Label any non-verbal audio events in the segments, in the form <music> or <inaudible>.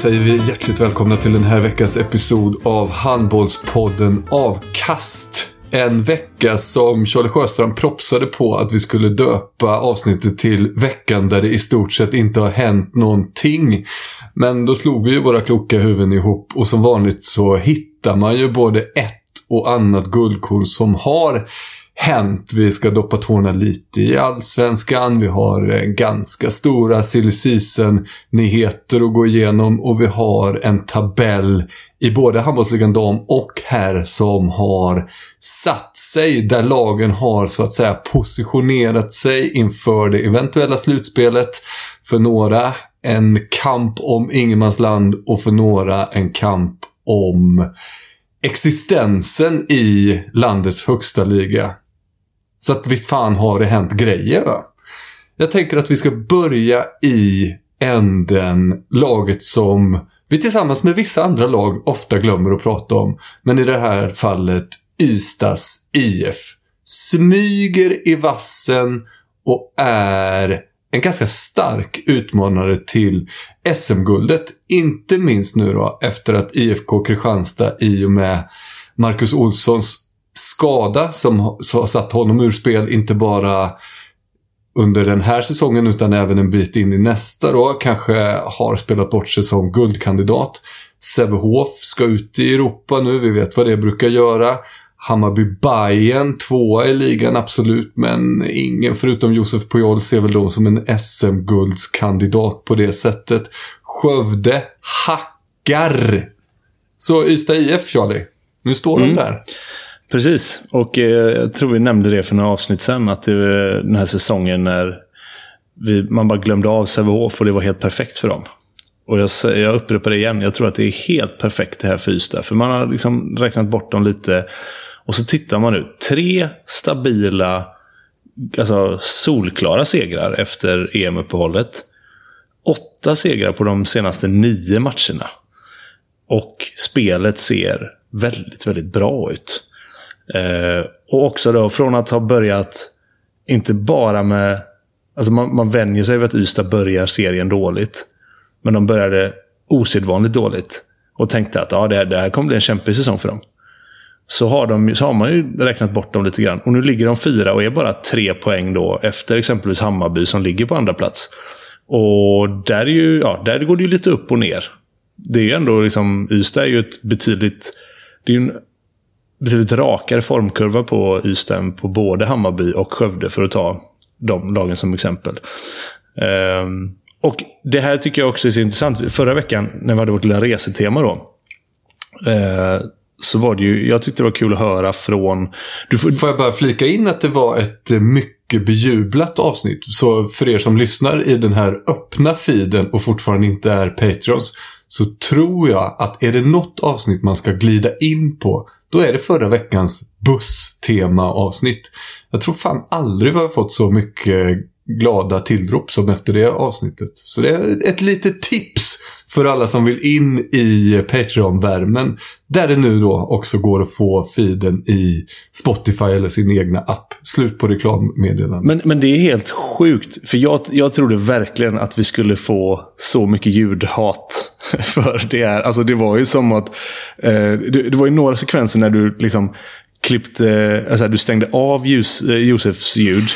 säger vi hjärtligt välkomna till den här veckans episod av Handbollspodden Avkast. En vecka som Charlie Sjöstrand propsade på att vi skulle döpa avsnittet till veckan där det i stort sett inte har hänt någonting. Men då slog vi ju våra kloka huvuden ihop och som vanligt så hittar man ju både ett och annat guldkorn som har hänt. Vi ska doppa tårna lite i allsvenskan. Vi har eh, ganska stora silly nyheter att gå igenom och vi har en tabell i både handbollsligan dam och herr som har satt sig där lagen har så att säga positionerat sig inför det eventuella slutspelet. För några en kamp om ingenmansland och för några en kamp om existensen i landets högsta liga. Så att visst fan har det hänt grejer va. Jag tänker att vi ska börja i änden laget som vi tillsammans med vissa andra lag ofta glömmer att prata om. Men i det här fallet Ystads IF. Smyger i vassen och är en ganska stark utmanare till SM-guldet. Inte minst nu då efter att IFK Kristianstad i och med Marcus Olssons skada som har satt honom ur spel, inte bara under den här säsongen utan även en bit in i nästa då. Kanske har spelat bort sig som guldkandidat. Sävehof ska ut i Europa nu, vi vet vad det brukar göra. Hammarby Bayern tvåa i ligan, absolut, men ingen förutom Josef Pujol ser väl dem som en SM-guldskandidat på det sättet. Skövde hackar! Så Ystad IF, Charlie. Nu står mm. de där. Precis, och eh, jag tror vi nämnde det för några avsnitt sen, att det var den här säsongen när vi, man bara glömde av Sävehof och det var helt perfekt för dem. Och jag, jag upprepar det igen, jag tror att det är helt perfekt det här för Ystad. För man har liksom räknat bort dem lite. Och så tittar man nu. Tre stabila, alltså solklara segrar efter EM-uppehållet. Åtta segrar på de senaste nio matcherna. Och spelet ser väldigt, väldigt bra ut. Eh, och också då från att ha börjat, inte bara med... Alltså man, man vänjer sig vid att Ystad börjar serien dåligt. Men de började osedvanligt dåligt. Och tänkte att ja, det, här, det här kommer bli en kämpig säsong för dem. Så har, de, så har man ju räknat bort dem lite grann. Och nu ligger de fyra och är bara tre poäng då efter exempelvis Hammarby som ligger på andra plats. Och där, är ju, ja, där går det ju lite upp och ner. Det är ju ändå liksom, Ystad är ju ett betydligt... Det är ju en betydligt rakare formkurva på Ystad på både Hammarby och Skövde för att ta de lagen som exempel. Um, och Det här tycker jag också är så intressant. Förra veckan när vi hade vårt lilla resetema då. Uh, så var det ju, jag tyckte det var kul att höra från... Du får, får jag bara flika in att det var ett eh, mycket bejublat avsnitt. Så för er som lyssnar i den här öppna feeden och fortfarande inte är Patreons. Så tror jag att är det något avsnitt man ska glida in på då är det förra veckans busstema-avsnitt. Jag tror fan aldrig vi har fått så mycket glada tillrop som efter det avsnittet. Så det är ett litet tips för alla som vill in i Patreon-värmen. Där det nu då också går att få feeden i Spotify eller sin egna app. Slut på reklammeddelanden. Men, men det är helt sjukt. För jag, jag trodde verkligen att vi skulle få så mycket ljudhat. <laughs> För det är, alltså det var ju som att, eh, det, det var ju några sekvenser när du liksom klippte, alltså du stängde av ljus, eh, Josefs ljud.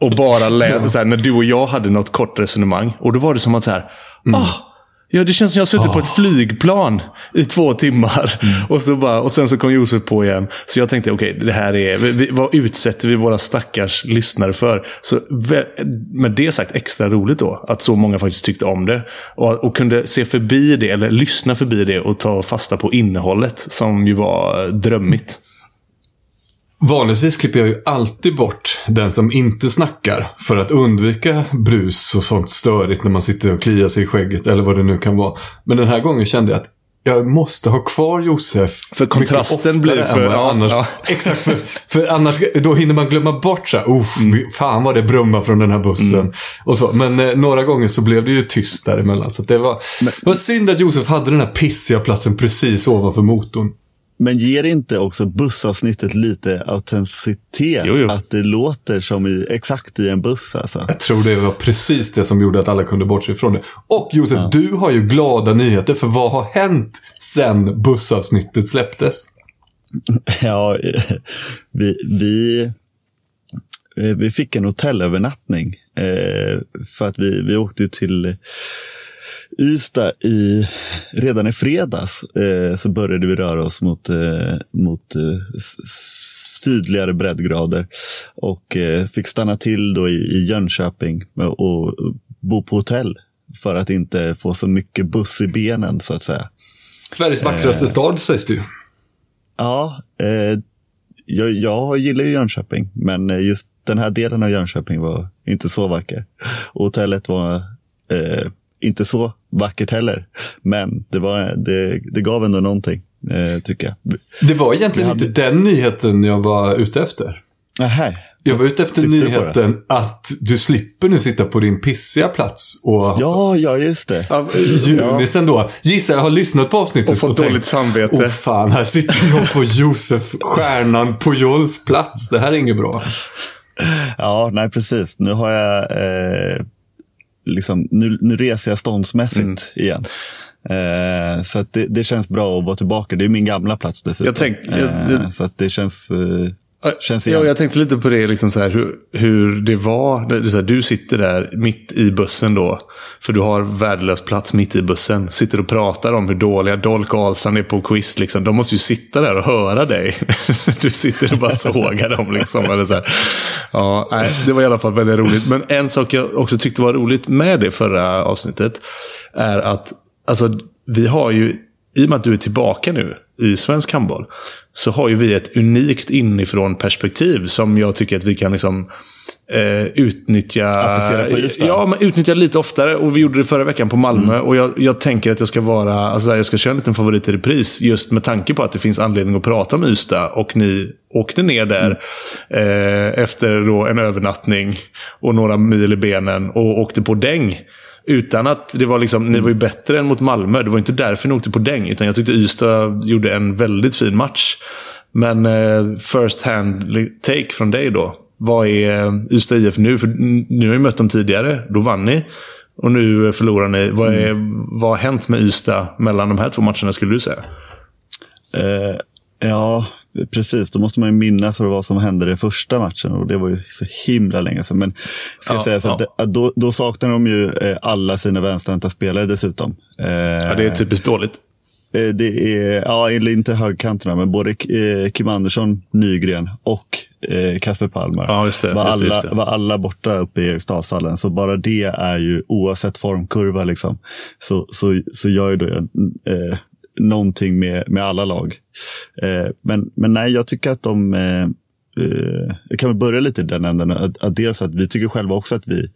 Och bara lät, <laughs> så här, när du och jag hade något kort resonemang. Och då var det som att så här, mm. ah, Ja, det känns som jag suttit oh. på ett flygplan i två timmar. Mm. Och, så bara, och sen så kom Josef på igen. Så jag tänkte, okej, okay, det här är... Vi, vad utsätter vi våra stackars lyssnare för? Så med det sagt, extra roligt då. Att så många faktiskt tyckte om det. Och, och kunde se förbi det, eller lyssna förbi det och ta fasta på innehållet. Som ju var drömmigt. Vanligtvis klipper jag ju alltid bort den som inte snackar för att undvika brus och sånt störigt när man sitter och kliar sig i skägget eller vad det nu kan vara. Men den här gången kände jag att jag måste ha kvar Josef. För kontrasten blir för... Ja, annars, ja. Exakt, för, för annars då hinner man glömma bort så här, mm. fan vad det brummar från den här bussen. Mm. Och så. Men eh, några gånger så blev det ju tyst däremellan. Så det var, Men, det var synd att Josef hade den här pissiga platsen precis ovanför motorn. Men ger inte också bussavsnittet lite autenticitet? Jo, jo. Att det låter som i, exakt i en buss alltså? Jag tror det var precis det som gjorde att alla kunde bortse ifrån det. Och Josef, ja. du har ju glada nyheter. För vad har hänt sen bussavsnittet släpptes? Ja, vi, vi, vi fick en hotellövernattning. Eh, för att vi, vi åkte till Ystad i, redan i fredags eh, så började vi röra oss mot, eh, mot eh, sydligare breddgrader och eh, fick stanna till då i, i Jönköping och, och bo på hotell för att inte få så mycket buss i benen så att säga. Sveriges vackraste eh, stad sägs det ju. Ja, eh, jag, jag gillar ju Jönköping, men just den här delen av Jönköping var inte så vacker. Och hotellet var eh, inte så vackert heller. Men det, var, det, det gav ändå någonting, eh, tycker jag. Det var egentligen hade... inte den nyheten jag var ute efter. Aha. Jag var ute efter nyheten att du slipper nu sitta på din pissiga plats. Och ja, ja, just det. Junisen då. Gissa, jag har lyssnat på avsnittet. Och fått och dåligt tänkt, samvete. Åh fan, här sitter jag på Josef, stjärnan på Jols plats. Det här är inget bra. Ja, nej precis. Nu har jag eh, liksom, nu, nu reser jag ståndsmässigt mm. igen. Eh, så det, det, känns bra att vara tillbaka. Det är min gamla plats dessutom. Jag tänk, jag, jag, eh, så det känns... Eh, Känns ja, jag tänkte lite på det, liksom så här, hur, hur det var. Det, det här, du sitter där mitt i bussen då. För du har värdelös plats mitt i bussen. Sitter och pratar om hur dåliga Dolk och Ahlstrand är på quiz. Liksom. De måste ju sitta där och höra dig. <laughs> du sitter och bara sågar dem. Liksom, eller så här. Ja, nej, det var i alla fall väldigt roligt. Men en sak jag också tyckte var roligt med det förra avsnittet. Är att alltså, vi har ju, i och med att du är tillbaka nu i svensk handboll så har ju vi ett unikt inifrån perspektiv som jag tycker att vi kan liksom eh, utnyttja. Ja, men utnyttja lite oftare. Och vi gjorde det förra veckan på Malmö. Mm. Och jag, jag, tänker att jag ska vara, alltså jag ska köra en liten favorit i repris. Just med tanke på att det finns anledning att prata om Ystad. Och ni åkte ner där mm. eh, efter en övernattning och några mil i benen och åkte på däng. Utan att det var liksom, ni var ju bättre än mot Malmö. Det var inte därför ni åkte på däng. Utan jag tyckte Ystad gjorde en väldigt fin match. Men eh, first hand take från dig då. Vad är eh, Ystad IF nu? För nu har ni mött dem tidigare. Då vann ni. Och nu förlorar ni. Vad, är, mm. vad har hänt med Ystad mellan de här två matcherna skulle du säga? Uh, ja, Precis, då måste man ju minnas vad som hände i första matchen och det var ju så himla länge sedan. Men ska ja, säga så ja. att, då, då saknar de ju eh, alla sina vänsterhänta spelare dessutom. Eh, ja, det är typiskt dåligt. Eh, det är, ja, eller inte högkanterna, men både Kim Andersson, Nygren och Kasper Palmer ja, just det, var, det, just det. var alla borta uppe i Eriksdalshallen. Så bara det är ju, oavsett formkurva, liksom, så, så, så gör ju det eh, någonting med, med alla lag. Eh, men, men nej, jag tycker att de eh, eh, jag kan väl börja lite i den änden. Att, att dels att vi tycker själva också att vi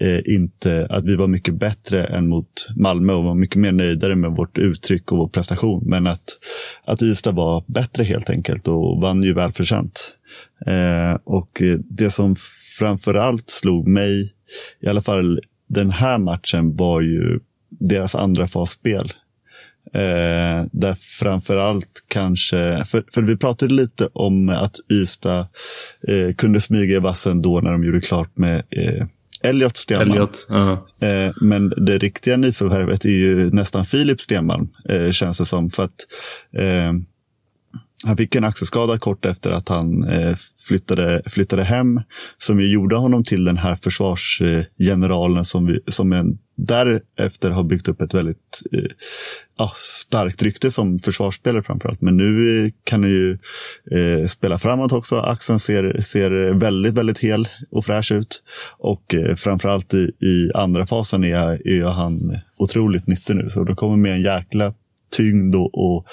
eh, inte att vi var mycket bättre än mot Malmö och var mycket mer nöjdare med vårt uttryck och vår prestation. Men att, att Ystad var bättre helt enkelt och vann ju välförtjänt. Eh, och det som framför allt slog mig, i alla fall den här matchen, var ju deras andra fasspel. Eh, där framförallt kanske, för, för vi pratade lite om att Ystad eh, kunde smyga i vassen då när de gjorde klart med eh, Elliot Stenmalm. Elliot, uh -huh. eh, men det riktiga nyförvärvet är ju nästan Filip Stenmalm, eh, känns det som. För att eh, han fick en axelskada kort efter att han eh, flyttade, flyttade hem. Som ju gjorde honom till den här försvarsgeneralen som, vi, som en, därefter har byggt upp ett väldigt eh, ja, starkt rykte som försvarsspelare framförallt. Men nu eh, kan han ju eh, spela framåt också. Axeln ser, ser väldigt, väldigt hel och fräsch ut. Och eh, framförallt i, i andra fasen är, är han otroligt nyttig nu. Så då kommer med en jäkla tyngd och, och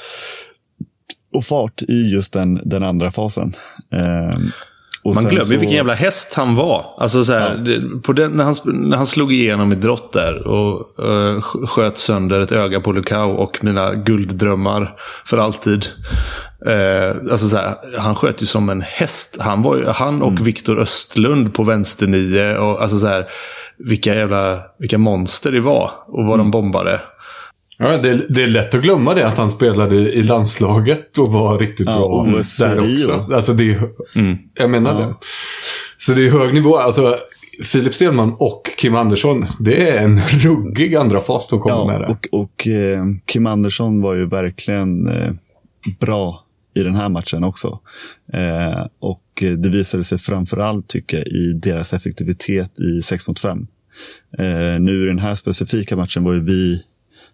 och fart i just den, den andra fasen. Eh, man glömmer så... vilken jävla häst han var. Alltså så här, ja. på den, när, han, när han slog igenom i drott där och uh, sköt sönder ett öga på Lukau och mina gulddrömmar för alltid. Uh, alltså så här, han sköt ju som en häst. Han, var han och mm. Viktor Östlund på vänster nio. Och, alltså så här, vilka jävla vilka monster det var och vad mm. de bombade. Ja, det, det, är lätt att glömma det att han spelade i landslaget och var riktigt ja, bra där också. Alltså det är, mm. Jag menar ja. det. Så det är hög nivå. Alltså, Filip Stelman och Kim Andersson, det är en ruggig andra fas de kommer ja, med. Det. Och, och eh, Kim Andersson var ju verkligen eh, bra i den här matchen också. Eh, och det visade sig framförallt, tycker jag, i deras effektivitet i 6 mot 5. Eh, nu i den här specifika matchen var ju vi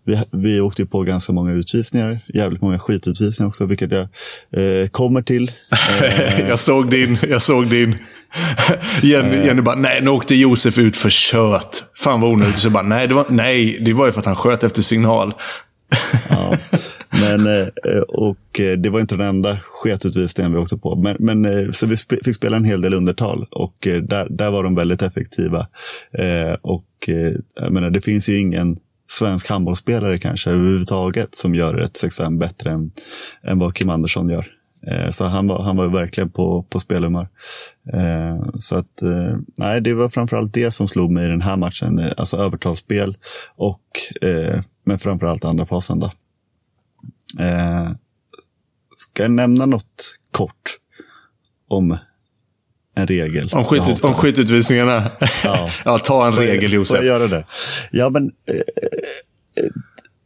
vi, vi åkte på ganska många utvisningar, jävligt många skitutvisningar också, vilket jag eh, kommer till. Eh, <laughs> jag såg din, jag såg din. <laughs> Jenny, eh. Jenny bara, nej nu åkte Josef ut för kött. Fan vad onödigt. Så bara, nej det, var, nej, det var ju för att han sköt efter signal. <laughs> ja, men, eh, och eh, det var inte den enda sketutvisningen vi åkte på. Men, men, så vi fick spela en hel del undertal och där, där var de väldigt effektiva. Och jag menar, det finns ju ingen svensk handbollsspelare kanske överhuvudtaget som gör ett 6-5 bättre än, än vad Kim Andersson gör. Eh, så han var, han var verkligen på, på spelhumör. Eh, så att, eh, nej, det var framförallt det som slog mig i den här matchen. Eh, alltså övertalsspel och, eh, men framförallt andra fasen. Då. Eh, ska jag nämna något kort om en regel. Om, skitut, om skitutvisningarna? Ja. <laughs> ja, ta en får regel Josef. Får jag göra det? Ja, men eh,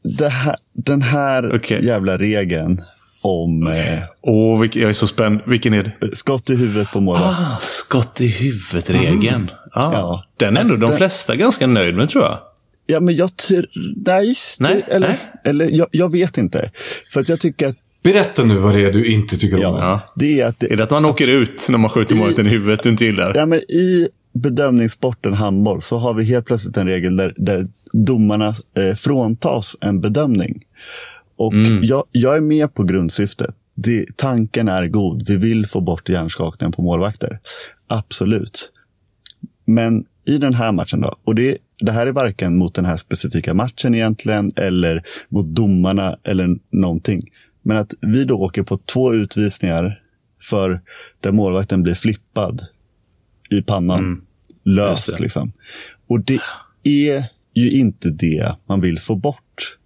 det här, den här okay. jävla regeln om... Eh, oh, vilk, jag är så spänd. Vilken är det? Skott i huvudet på målvakt. Ah, skott i huvudet-regeln. Mm. Ah, ja. Den är alltså, ändå de den... flesta ganska nöjd med tror jag. Ja, men jag tror... Nej, nej, eller, nej. eller jag, jag, vet inte. För att jag tycker att Berätta nu vad det är du inte tycker om. Ja, det är, att det, är det att man åker ut när man skjuter målet i huvudet du inte gillar? Ja, men I bedömningssporten handboll så har vi helt plötsligt en regel där, där domarna eh, fråntas en bedömning. Och mm. jag, jag, är med på grundsyftet. Det, tanken är god. Vi vill få bort hjärnskakningen på målvakter. Absolut. Men i den här matchen då, och det, det här är varken mot den här specifika matchen egentligen eller mot domarna eller någonting. Men att vi då åker på två utvisningar för där målvakten blir flippad i pannan. Mm. Löst liksom. Och det är ju inte det man vill få bort.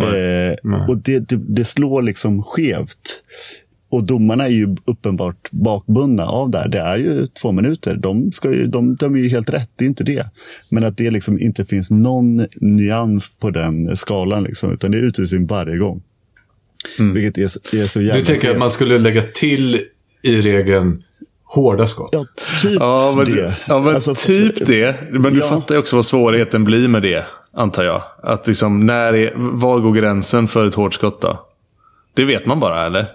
Mm. Eh, och det, det, det, slår liksom skevt. Och domarna är ju uppenbart bakbundna av det här. Det är ju två minuter. De, ska ju, de dömer ju helt rätt, det är inte det. Men att det liksom inte finns någon nyans på den skalan. Liksom, utan det är utvisning varje gång. Mm. Vilket är, är så jävla Du tänker att man skulle lägga till i regeln hårda skott? Ja, typ ja, men, det. Ja, men alltså, typ det. Men du ja. fattar ju också vad svårigheten blir med det, antar jag. Att liksom, när är, var går gränsen för ett hårt skott då? Det vet man bara, eller?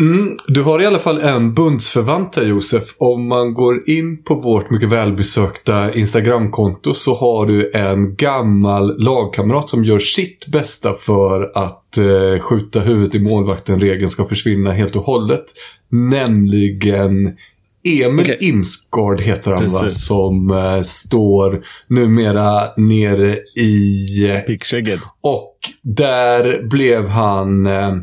Mm, du har i alla fall en bundsförvant här Josef. Om man går in på vårt mycket välbesökta Instagramkonto så har du en gammal lagkamrat som gör sitt bästa för att eh, skjuta huvudet i målvakten. Regeln ska försvinna helt och hållet. Nämligen Emil okay. Imsgard heter han Precis. va? Som eh, står numera nere i... Pickskägget. Och där blev han... Eh,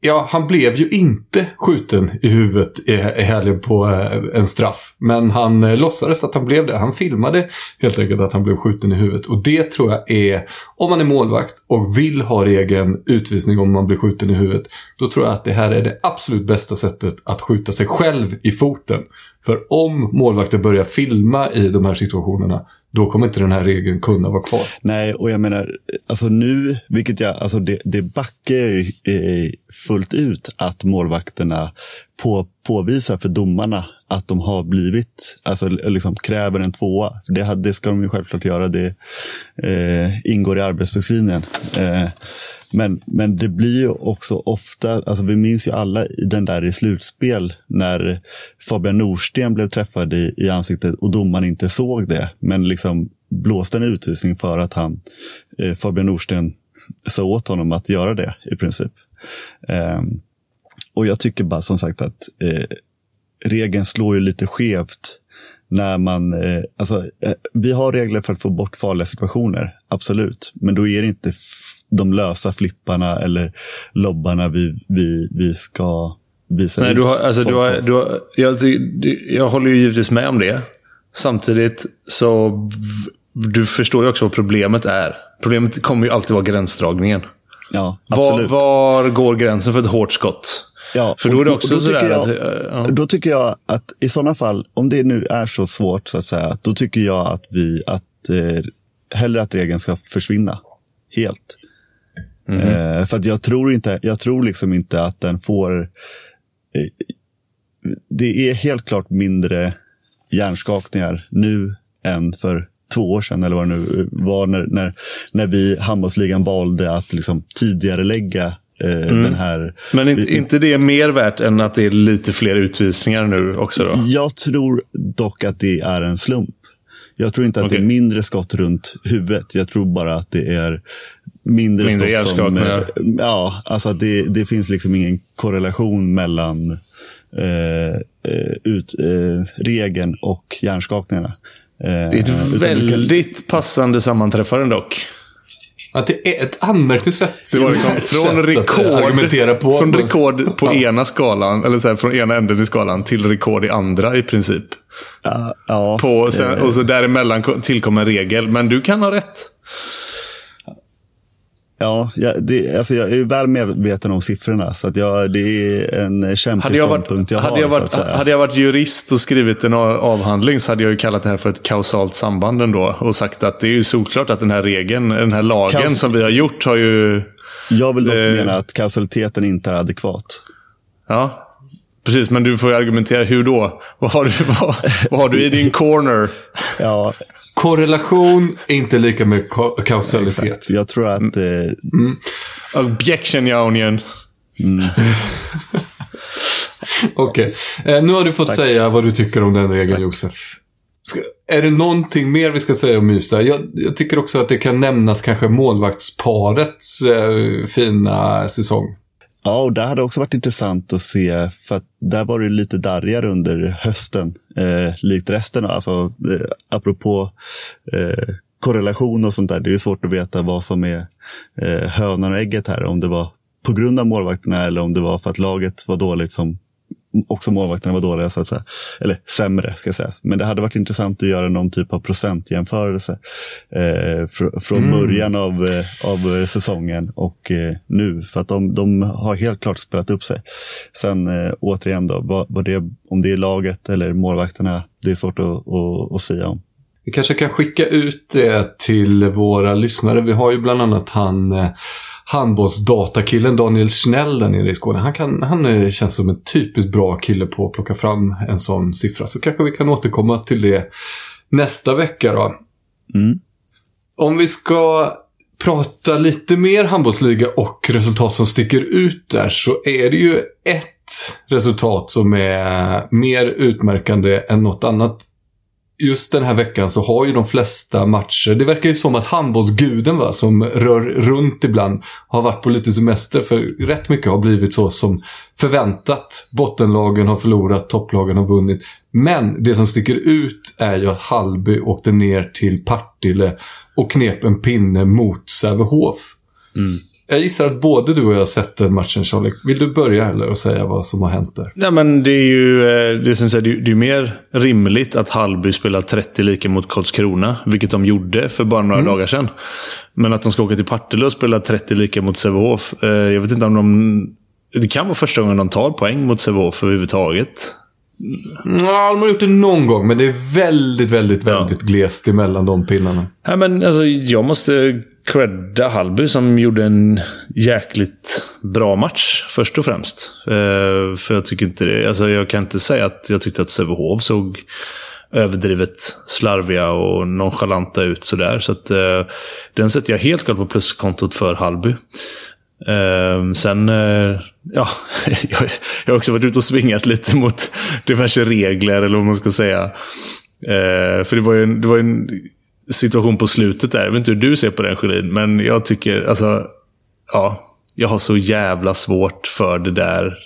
Ja, han blev ju inte skjuten i huvudet i, i helgen på eh, en straff. Men han eh, låtsades att han blev det. Han filmade helt enkelt att han blev skjuten i huvudet. Och det tror jag är, om man är målvakt och vill ha regeln utvisning om man blir skjuten i huvudet. Då tror jag att det här är det absolut bästa sättet att skjuta sig själv i foten. För om målvakter börjar filma i de här situationerna då kommer inte den här regeln kunna vara kvar. Nej, och jag menar, alltså nu, vilket jag, alltså det, det backar ju eh, fullt ut att målvakterna på, påvisar för domarna att de har blivit, alltså eh, liksom kräver en tvåa. Det, det ska de ju självklart göra, det eh, ingår i arbetsbeskrivningen. Eh, men, men det blir ju också ofta, alltså vi minns ju alla den där i slutspel när Fabian Norsten blev träffad i, i ansiktet och domaren inte såg det. Men liksom blåste en utvisning för att han, eh, Fabian Norsten sa åt honom att göra det i princip. Eh, och jag tycker bara som sagt att eh, regeln slår ju lite skevt när man, eh, alltså, eh, vi har regler för att få bort farliga situationer, absolut. Men då är det inte de lösa flipparna eller lobbarna vi, vi, vi ska visa Nej, ut. du har, alltså, du har, du har, jag, jag håller ju givetvis med om det. Samtidigt så du förstår ju också vad problemet är. Problemet kommer ju alltid vara gränsdragningen. Ja, var, absolut. var går gränsen för ett hårt skott? Ja, För då är det också och då sådär jag, att, ja. Då tycker jag att i sådana fall, om det nu är så svårt så att säga, då tycker jag att vi, att eh, hellre att regeln ska försvinna helt. Mhm. Eh, för att jag tror inte, jag tror liksom inte att den får, eh, det är helt klart mindre hjärnskakningar nu än för två år sedan eller vad det nu var när, när, när vi handbollsligan valde att liksom tidigare lägga eh, den här. Mm. Men inte, inte det är mer värt än att det är lite fler utvisningar nu också då? Jag tror dock att det är en slump. Jag tror inte att det Okej. är mindre skott runt huvudet. Jag tror bara att det är mindre, Mindre skott som... hjärnskakningar. eh, Ja, alltså att det, det finns liksom ingen korrelation mellan eh, eh, ut, eh, regeln och hjärnskakningarna. Eh, Det är ett du kan- väldigt passande sammanträffande dock. Att det är ett anmärkningsvärt Det var liksom sätt från att rekord, argumentera på. från rekord på ena skalan, eller så här, från ena änden i skalan, till rekord i andra i princip. Ja, ja, På, sen, eh, och så däremellan ko- tillkommer en regel. Men du kan ha rätt. Ja, jag, det, alltså jag är väl medveten om siffrorna. Så att jag, det är en kämpig Hade jag, varit, ståndpunkt jag hade, har. jag varit, hade jag varit jurist och skrivit en avhandling så hade jag ju kallat det här för ett kausalt samband ändå. Och sagt att det är ju solklart att den här regeln, den här lagen Kaus- som vi har gjort har ju... Jag vill dock det- mena att kausaliteten inte är adekvat. Ja, precis. Men du får ju argumentera. Hur då? Vad har du, vad, vad har du i din corner? Ja, Korrelation är inte lika med ka- kausalitet. jag tror att Mm. eh, Objection, ja, Onion. <laughs> Okej. Eh, nu har du fått säga vad du tycker om den regeln, Josef. Ska, är det någonting mer vi ska säga om Ystad? Jag, jag tycker också att det kan nämnas kanske målvaktsparets eh, fina säsong. Ja, och det hade också varit intressant att se, för att där var det lite darrigare under hösten, eh, likt resten. Alltså, eh, apropå eh, korrelation och sånt där, det är svårt att veta vad som är eh, hönan och ägget här. Om det var på grund av målvakterna eller om det var för att laget var dåligt som också målvakterna var dåliga, så att säga. Eller sämre, ska sägas. Men det hade varit intressant att göra någon typ av procentjämförelse eh, fr från början av, eh, av eh, säsongen och eh, nu. För att de, de har helt klart spelat upp sig. Sen eh, återigen, då, vad, vad det, om det är laget eller målvakterna, det är svårt att, att, att säga om. Vi kanske kan skicka ut det till våra lyssnare. Vi har ju bland annat han eh, handbollsdatakillen Daniel Schnell där nere i Skåne. Han, kan, han eh, känns som en typiskt bra kille på att plocka fram en sån siffra. Så kanske vi kan återkomma till det nästa vecka då. Mm. Om vi ska prata lite mer handbollsliga och resultat som sticker ut där så är det ju ett resultat som är mer utmärkande än något annat. Just den här veckan så har ju de flesta matcher, det verkar ju som att handbollsguden va, som rör runt ibland, har varit på lite semester för rätt mycket har blivit så som förväntat. Bottenlagen har förlorat, topplagen har vunnit. Men det som sticker ut är ju att Hallby åkte ner till Partille och knep en pinne mot Sävehof. Mm. Jag gissar att både du och jag har sett den matchen, Charlie. Vill du börja eller och säga vad som har hänt där? Nej, men det är ju eh, det är som säger, det är, mer rimligt att Hallby spelar 30 lika mot Karlskrona, vilket de gjorde för bara några dagar sedan. Men att de ska åka till Partille och spela 30 lika mot Sävehof. Eh, jag vet inte om de... Det kan vara första gången de tar poäng mot Sävehof överhuvudtaget. Ja, de har gjort det någon gång, men det är väldigt, väldigt, väldigt glest emellan de pinnarna. Nej, men alltså, jag måste credda Hallby som gjorde en jäkligt bra match, först och främst. Eh, för jag tycker inte det, alltså jag kan inte säga att jag tyckte att Sävehof såg överdrivet slarviga och nonchalanta ut sådär. Så att, eh, den sätter jag helt klart på pluskontot för Hallby. Eh, sen, eh, ja, <laughs> jag, jag har också varit ute och svingat lite mot diverse regler, eller vad man ska säga. Eh, för det var ju en, det var en situation på slutet där. Jag vet inte hur du ser på den, Sjölin, men jag tycker, alltså, ja, jag har så jävla svårt för det där.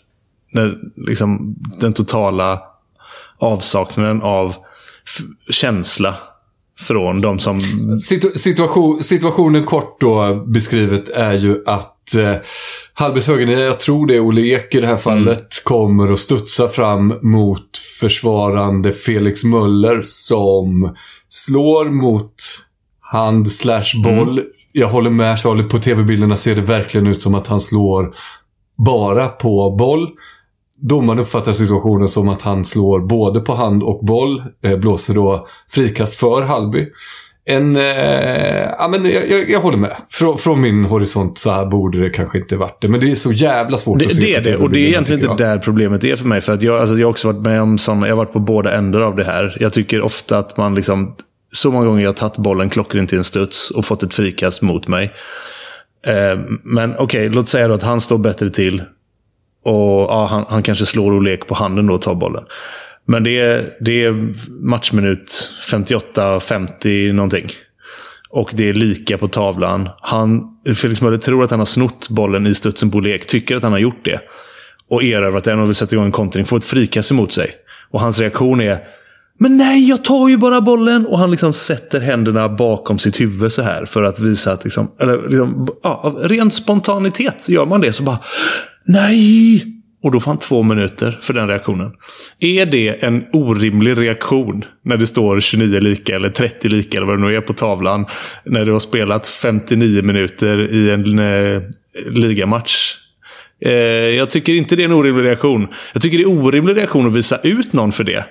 När, liksom, den totala avsaknaden av känsla från de som... Situ situation, situationen kort då beskrivet är ju att eh, Hallbys högernia, jag tror det är Olle Ek i det här fallet, mm. kommer att studsa fram mot försvarande Felix Möller som slår mot hand slash boll. Mm. Jag håller med Charlie, på tv-bilderna ser det verkligen ut som att han slår bara på boll. Domaren uppfattar situationen som att han slår både på hand och boll. Eh, blåser då frikast för Halby. En, eh, ja, men jag, jag, jag håller med. Frå, från min horisont så här borde det kanske inte varit det. Men det är så jävla svårt det, att se. Det är det. Och det är egentligen inte där problemet är för mig. För att jag, alltså, jag har också varit med om sådana. Jag har varit på båda ändar av det här. Jag tycker ofta att man liksom. Så många gånger jag har tagit bollen klockrent i en studs och fått ett frikast mot mig. Eh, men okej, okay, låt säga då att han står bättre till. Och ja, han, han kanske slår och lek på handen då och tar bollen. Men det är, det är matchminut 58-50 någonting. Och det är lika på tavlan. Han, Felix Möller tror att han har snott bollen i studsen på lek. Tycker att han har gjort det. Och erövrat den och vill sätta igång en kontring. Får ett frikast emot sig. Och hans reaktion är men nej, jag tar ju bara bollen! Och han liksom sätter händerna bakom sitt huvud så här för att visa att, liksom, eller liksom, ja, av ren spontanitet gör man det. Så bara, nej! Och då får han två minuter för den reaktionen. Är det en orimlig reaktion när det står 29 lika eller 30 lika eller vad det nu är på tavlan. När du har spelat 59 minuter i en eh, ligamatch. Eh, jag tycker inte det är en orimlig reaktion. Jag tycker det är en orimlig reaktion att visa ut någon för det.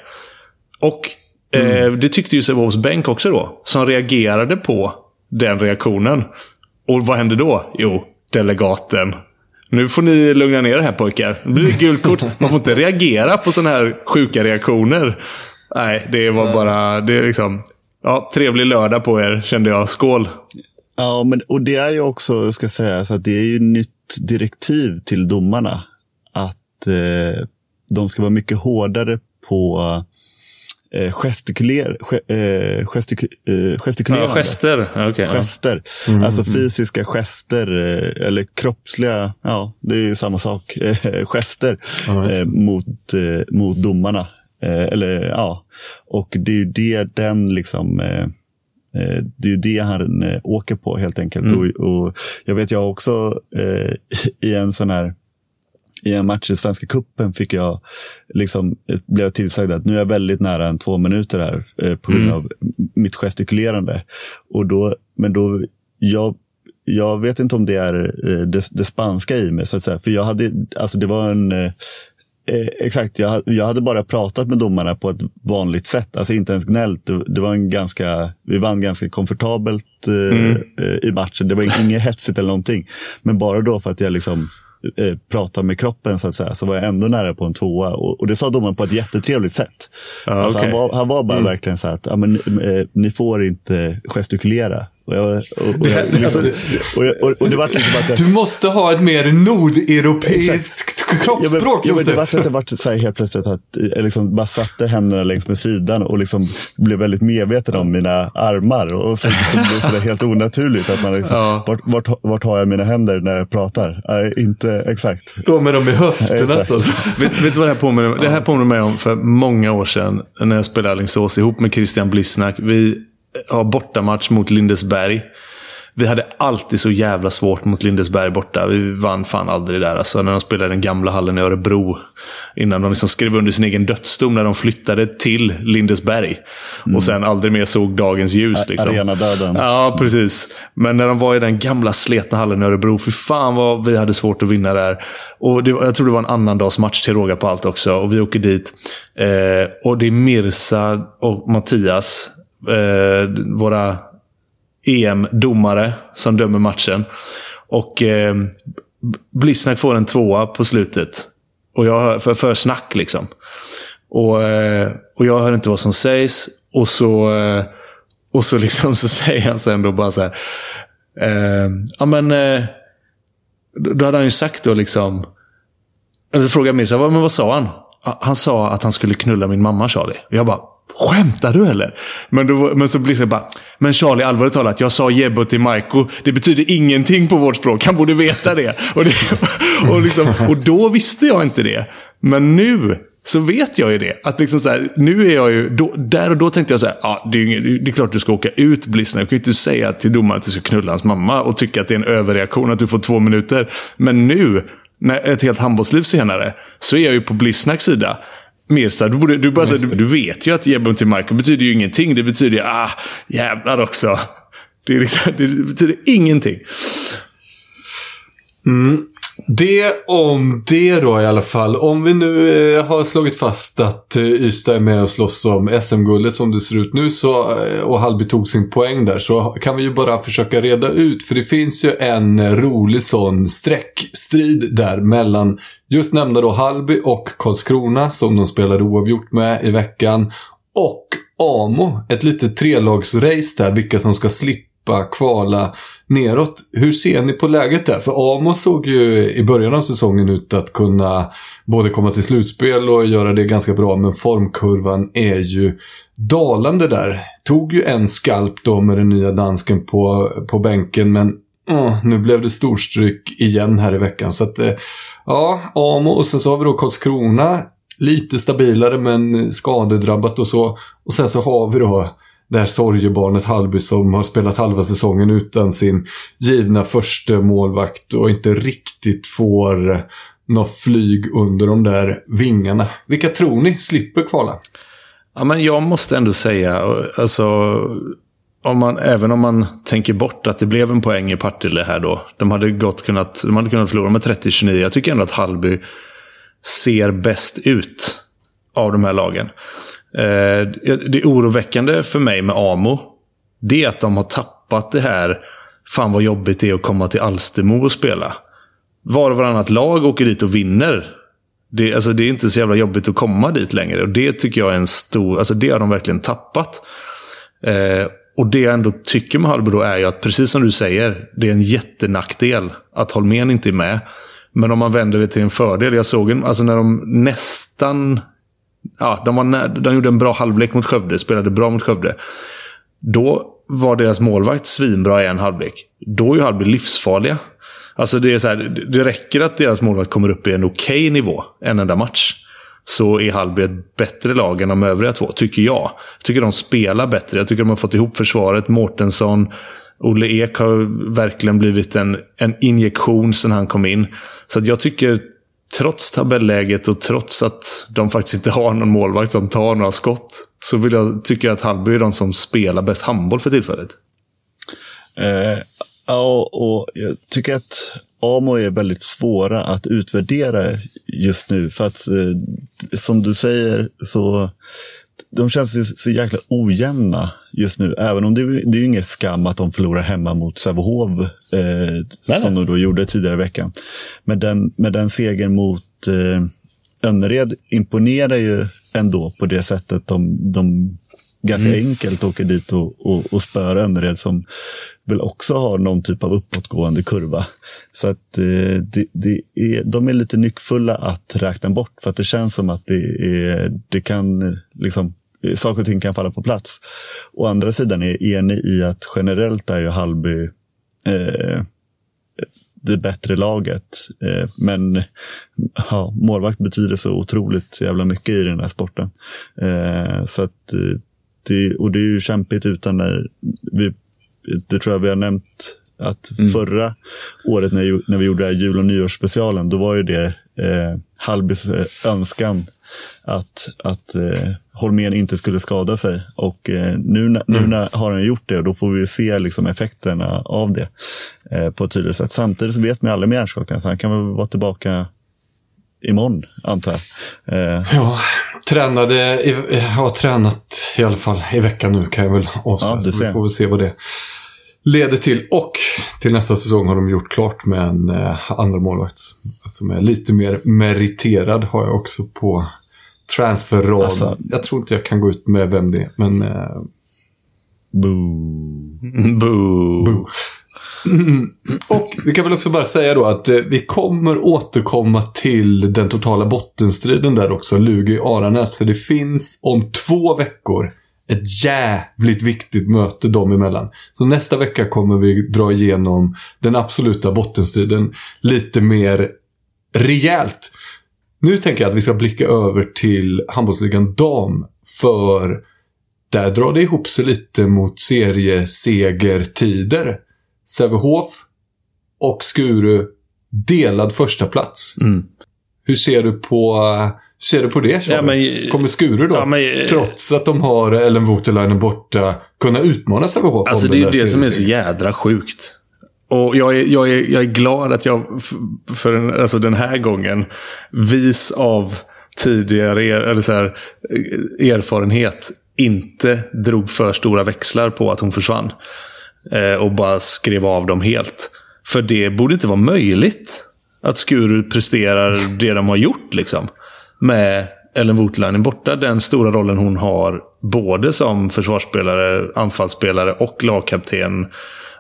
Och eh, mm. det tyckte ju Sävehofs bänk också då. Som reagerade på den reaktionen. Och vad hände då? Jo, delegaten nu får ni lugna ner er här pojkar. Det blir ett gult kort. Man får inte reagera på sådana här sjuka reaktioner. Nej, det var bara... Det är liksom... Ja, trevlig lördag på er, kände jag. Skål! Ja, men, och det är ju också, ska säga, så att det är ju nytt direktiv till domarna. Att eh, de ska vara mycket hårdare på eh, gestikuler, eh, gestik, eh, gestikulerande. Ja, gester. Okay, gester. Ja. Mm, alltså fysiska gester eh, eller kroppsliga, ja det är ju samma sak. <laughs> Eh, gester ja, eh, mot, eh, mot domarna. Eh, eller ja, och det är ju det den liksom det är ju det han åker på helt enkelt. Mm. Och, och, jag vet jag också <laughs> i en sån här i en match i Svenska Kuppen fick jag liksom, blev tillsagd att nu är jag väldigt nära en två minuter här eh, på grund mm. av mitt gestikulerande. Och då, men då, jag, jag vet inte om det är eh, det, det spanska i mig, så att säga. För jag hade, alltså det var en eh, eh, exakt, jag, jag hade bara pratat med domarna på ett vanligt sätt, alltså inte ens gnällt. Det, det var en ganska, vi vann ganska komfortabelt eh, mm. i matchen. Det var inget hetsigt eller någonting. Men bara då för att jag liksom eh, prata med kroppen så att säga, så var jag ändå nära på en tvåa. Och, och det sa domaren på ett jättetrevligt sätt. Ah, alltså, okay. han, var, han var bara mm. verkligen så att ja, men, eh, ni får inte gestikulera. Och, jag, och, och, jag, liksom, och, det var liksom att jag, Du måste ha ett mer nordeuropeiskt kroppsspråk, ja, men, ja, men Det var att det var så här helt plötsligt att jag liksom bara satte händerna längs med sidan och liksom blev väldigt medveten om mina armar. Och så, så blev det helt onaturligt. Att man liksom, ja. vart, vart, vart har jag mina händer när jag pratar? Nej, inte exakt. Stå med dem i höfterna. Alltså. vet, vet du vad det här påminner mig Det här påminner mig om för många år sedan när jag spelade Alingsås ihop med Christian Blissnack. Vi har bortamatch mot Lindesberg. Vi hade alltid så jävla svårt mot Lindesberg borta. Vi vann fan aldrig där. Alltså när de spelade i den gamla hallen i Örebro. Innan de liksom skrev under sin egen dödsdom när de flyttade till Lindesberg. Mm. Och sen aldrig mer såg dagens ljus. Liksom. Arenadöden. Ja, precis. Men när de var i den gamla sletna hallen i Örebro, för fan vad vi hade svårt att vinna där. Och det, jag tror det var en annan dags match till råga på allt också. Och vi åker dit. Eh, och det är Mirsa och Mattias, eh, våra EM-domare som dömer matchen. Och eh, Blissnack får en tvåa på slutet. Och jag hör, för, för snack liksom. Och, eh, och jag hör inte vad som sägs. Och så, eh, och så, liksom, <laughs> så säger han sen då bara så här. Eh, ja men, eh, då hade han ju sagt då liksom. Eller så frågade jag mig, så här, men vad sa han? Han sa att han skulle knulla min mamma Charlie. Och jag bara, Skämtar du eller? Men, då, men så blir det bara, men Charlie allvarligt talat, jag sa Jebbo till Maiko. Det betyder ingenting på vårt språk, han borde veta det. Och, det, <laughs> och, liksom, och då visste jag inte det. Men nu så vet jag ju det. Att liksom så här, nu är jag ju, då, där och då tänkte jag så här, ja, det, är ju, det är klart du ska åka ut Blissner. Du kan ju inte säga till domaren att du ska knulla hans mamma och tycka att det är en överreaktion att du får två minuter. Men nu, när, ett helt handbollsliv senare, så är jag ju på Blissnacks sida. Mirza, du, borde, du, bara, du, du, vet ju att Jebben till Michael betyder ju ingenting. Det betyder ju, ah, jävlar också. Det, liksom, det betyder ingenting. Mm. Det om det då i alla fall. Om vi nu eh, har slagit fast att eh, Ystad är med och slåss om SM-guldet som det ser ut nu så, eh, och Halby tog sin poäng där så kan vi ju bara försöka reda ut. För det finns ju en rolig sån streckstrid där mellan just nämnda då Halby och Karlskrona som de spelade oavgjort med i veckan. Och Amo, ett litet trelagsrace där, vilka som ska slippa slippa kvala neråt. Hur ser ni på läget där? För Amo såg ju i början av säsongen ut att kunna både komma till slutspel och göra det ganska bra, men formkurvan är ju dalande där. Tog ju en skalp då med den nya dansken på, på bänken, men oh, nu blev det storstryk igen här i veckan. Så att, eh, ja, Amo och sen så har vi då Karlskrona. Lite stabilare men skadedrabbat och så. Och sen så har vi då det här sorgebarnet Halby som har spelat halva säsongen utan sin givna första målvakt och inte riktigt får något flyg under de där vingarna. Vilka tror ni slipper kvala? Ja, men jag måste ändå säga, alltså, om man, även om man tänker bort att det blev en poäng i Partille här då. De hade, gott kunnat, de hade kunnat förlora med 30-29. Jag tycker ändå att Halby ser bäst ut av de här lagen. Eh, det oroväckande för mig med Amo, det är att de har tappat det här, fan vad jobbigt det är att komma till Alstermo och spela. Var och varannat lag åker dit och vinner. Det, alltså, det är inte så jävla jobbigt att komma dit längre. Och Det tycker jag är en stor, alltså det har de verkligen tappat. Eh, och det jag ändå tycker med Hallby då är ju att, precis som du säger, det är en jättenackdel att Holmén inte är med. Men om man vänder det till en fördel. Jag såg en, alltså när de nästan ja, de, var, de gjorde en bra halvlek mot Skövde, spelade bra mot Skövde. Då var deras målvakt svinbra i en halvlek. Då är ju Hallby livsfarliga. Alltså det, är så här, det räcker att deras målvakt kommer upp i en okej okay nivå en enda match. Så är Hallby ett bättre lag än de övriga två, tycker jag. Jag tycker de spelar bättre. Jag tycker de har fått ihop försvaret. Mårtensson, Olle Ek har verkligen blivit en, en injektion sedan han kom in. Så jag tycker trots tabelläget och trots att de faktiskt inte har någon målvakt som tar några skott, så vill jag, tycka att Hallby är de som spelar bäst handboll för tillfället. Eh, ja, och jag tycker att Amo är väldigt svåra att utvärdera just nu. För att eh, som du säger så de känns så jäkla ojämna just nu. Även om det, det är ju ingen skam att de förlorar hemma mot Sävehof. Eh, som de då gjorde tidigare i veckan. Men den, med den segern mot eh, Önnered imponerar ju ändå på det sättet de, de ganska mm. enkelt åker dit och, och, och spör Önnered som väl också har någon typ av uppåtgående kurva. Så att eh, det, det är, de är lite nyckfulla att räkna bort för att det känns som att det, är, det kan liksom saker och ting kan falla på plats. Å andra sidan är jag enig i att generellt är ju Hallby eh, det bättre laget. Eh, men ja, målvakt betyder så otroligt jävla mycket i den här sporten. Eh, så att det, och det är ju kämpigt utan när vi, det tror jag vi har nämnt Att mm. Förra året när, när vi gjorde jul och nyårsspecialen, då var ju det eh, Halbys eh, önskan att, att eh, Holmén inte skulle skada sig. Och eh, nu, nu mm. när har han gjort det och då får vi se liksom, effekterna av det eh, på ett tydligt sätt. Samtidigt så vet man aldrig med hjärnskakning, så han kan väl vara tillbaka imorgon, antar jag. Eh. Ja, tränade, har tränat i alla fall i veckan nu kan jag väl avslöja. Ja, så vi får väl se vad det leder till. Och till nästa säsong har de gjort klart med en eh, andra målvakt som är lite mer meriterad har jag också på transferraden. Alltså, jag tror inte jag kan gå ut med vem det är, men... Eh... Boo. <laughs> Boo. Boo. Mm. Och vi kan väl också bara säga då att eh, vi kommer återkomma till den totala bottenstriden där också, Lugi-Aranäs. För det finns om två veckor ett jävligt viktigt möte dem emellan. Så nästa vecka kommer vi dra igenom den absoluta bottenstriden lite mer rejält. Nu tänker jag att vi ska blicka över till handbollsligan dam. För där drar det ihop sig lite mot seriesegertider. Sävehof och Skuru delad första plats. Mm. Hur ser du på ser du på det? Ja, men, Kommer Skuru då, ja, men, trots att de har Ellen Voutilainen borta, kunna utmana Sävehof? Alltså det är ju det som är så jädra sjukt. Och jag är, jag, är, jag är glad att jag för den, alltså den här gången, vis av tidigare eller så här, erfarenhet, inte drog för stora växlar på att hon försvann. Eh, och bara skrev av dem helt. För det borde inte vara möjligt att Skuru presterar det de har gjort. liksom. Med Ellen Voutilainen borta. Den stora rollen hon har både som försvarsspelare, anfallsspelare och lagkapten.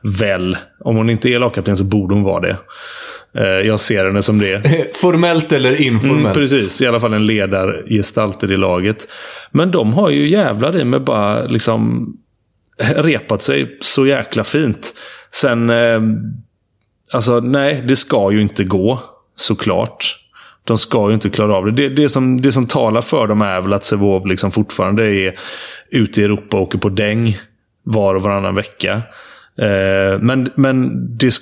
Väl. Om hon inte är lagkapten så borde hon vara det. Eh, jag ser henne som det. <laughs> Formellt eller informellt? Mm, precis, i alla fall en ledargestalt i det laget. Men de har ju jävlar i med bara liksom repat sig så jäkla fint. Sen, eh, alltså nej, det ska ju inte gå. Såklart. De ska ju inte klara av det. Det, det, som, det som talar för dem är väl att Sevov liksom fortfarande är ute i Europa och åker på däng var och varannan vecka. Eh, men men det,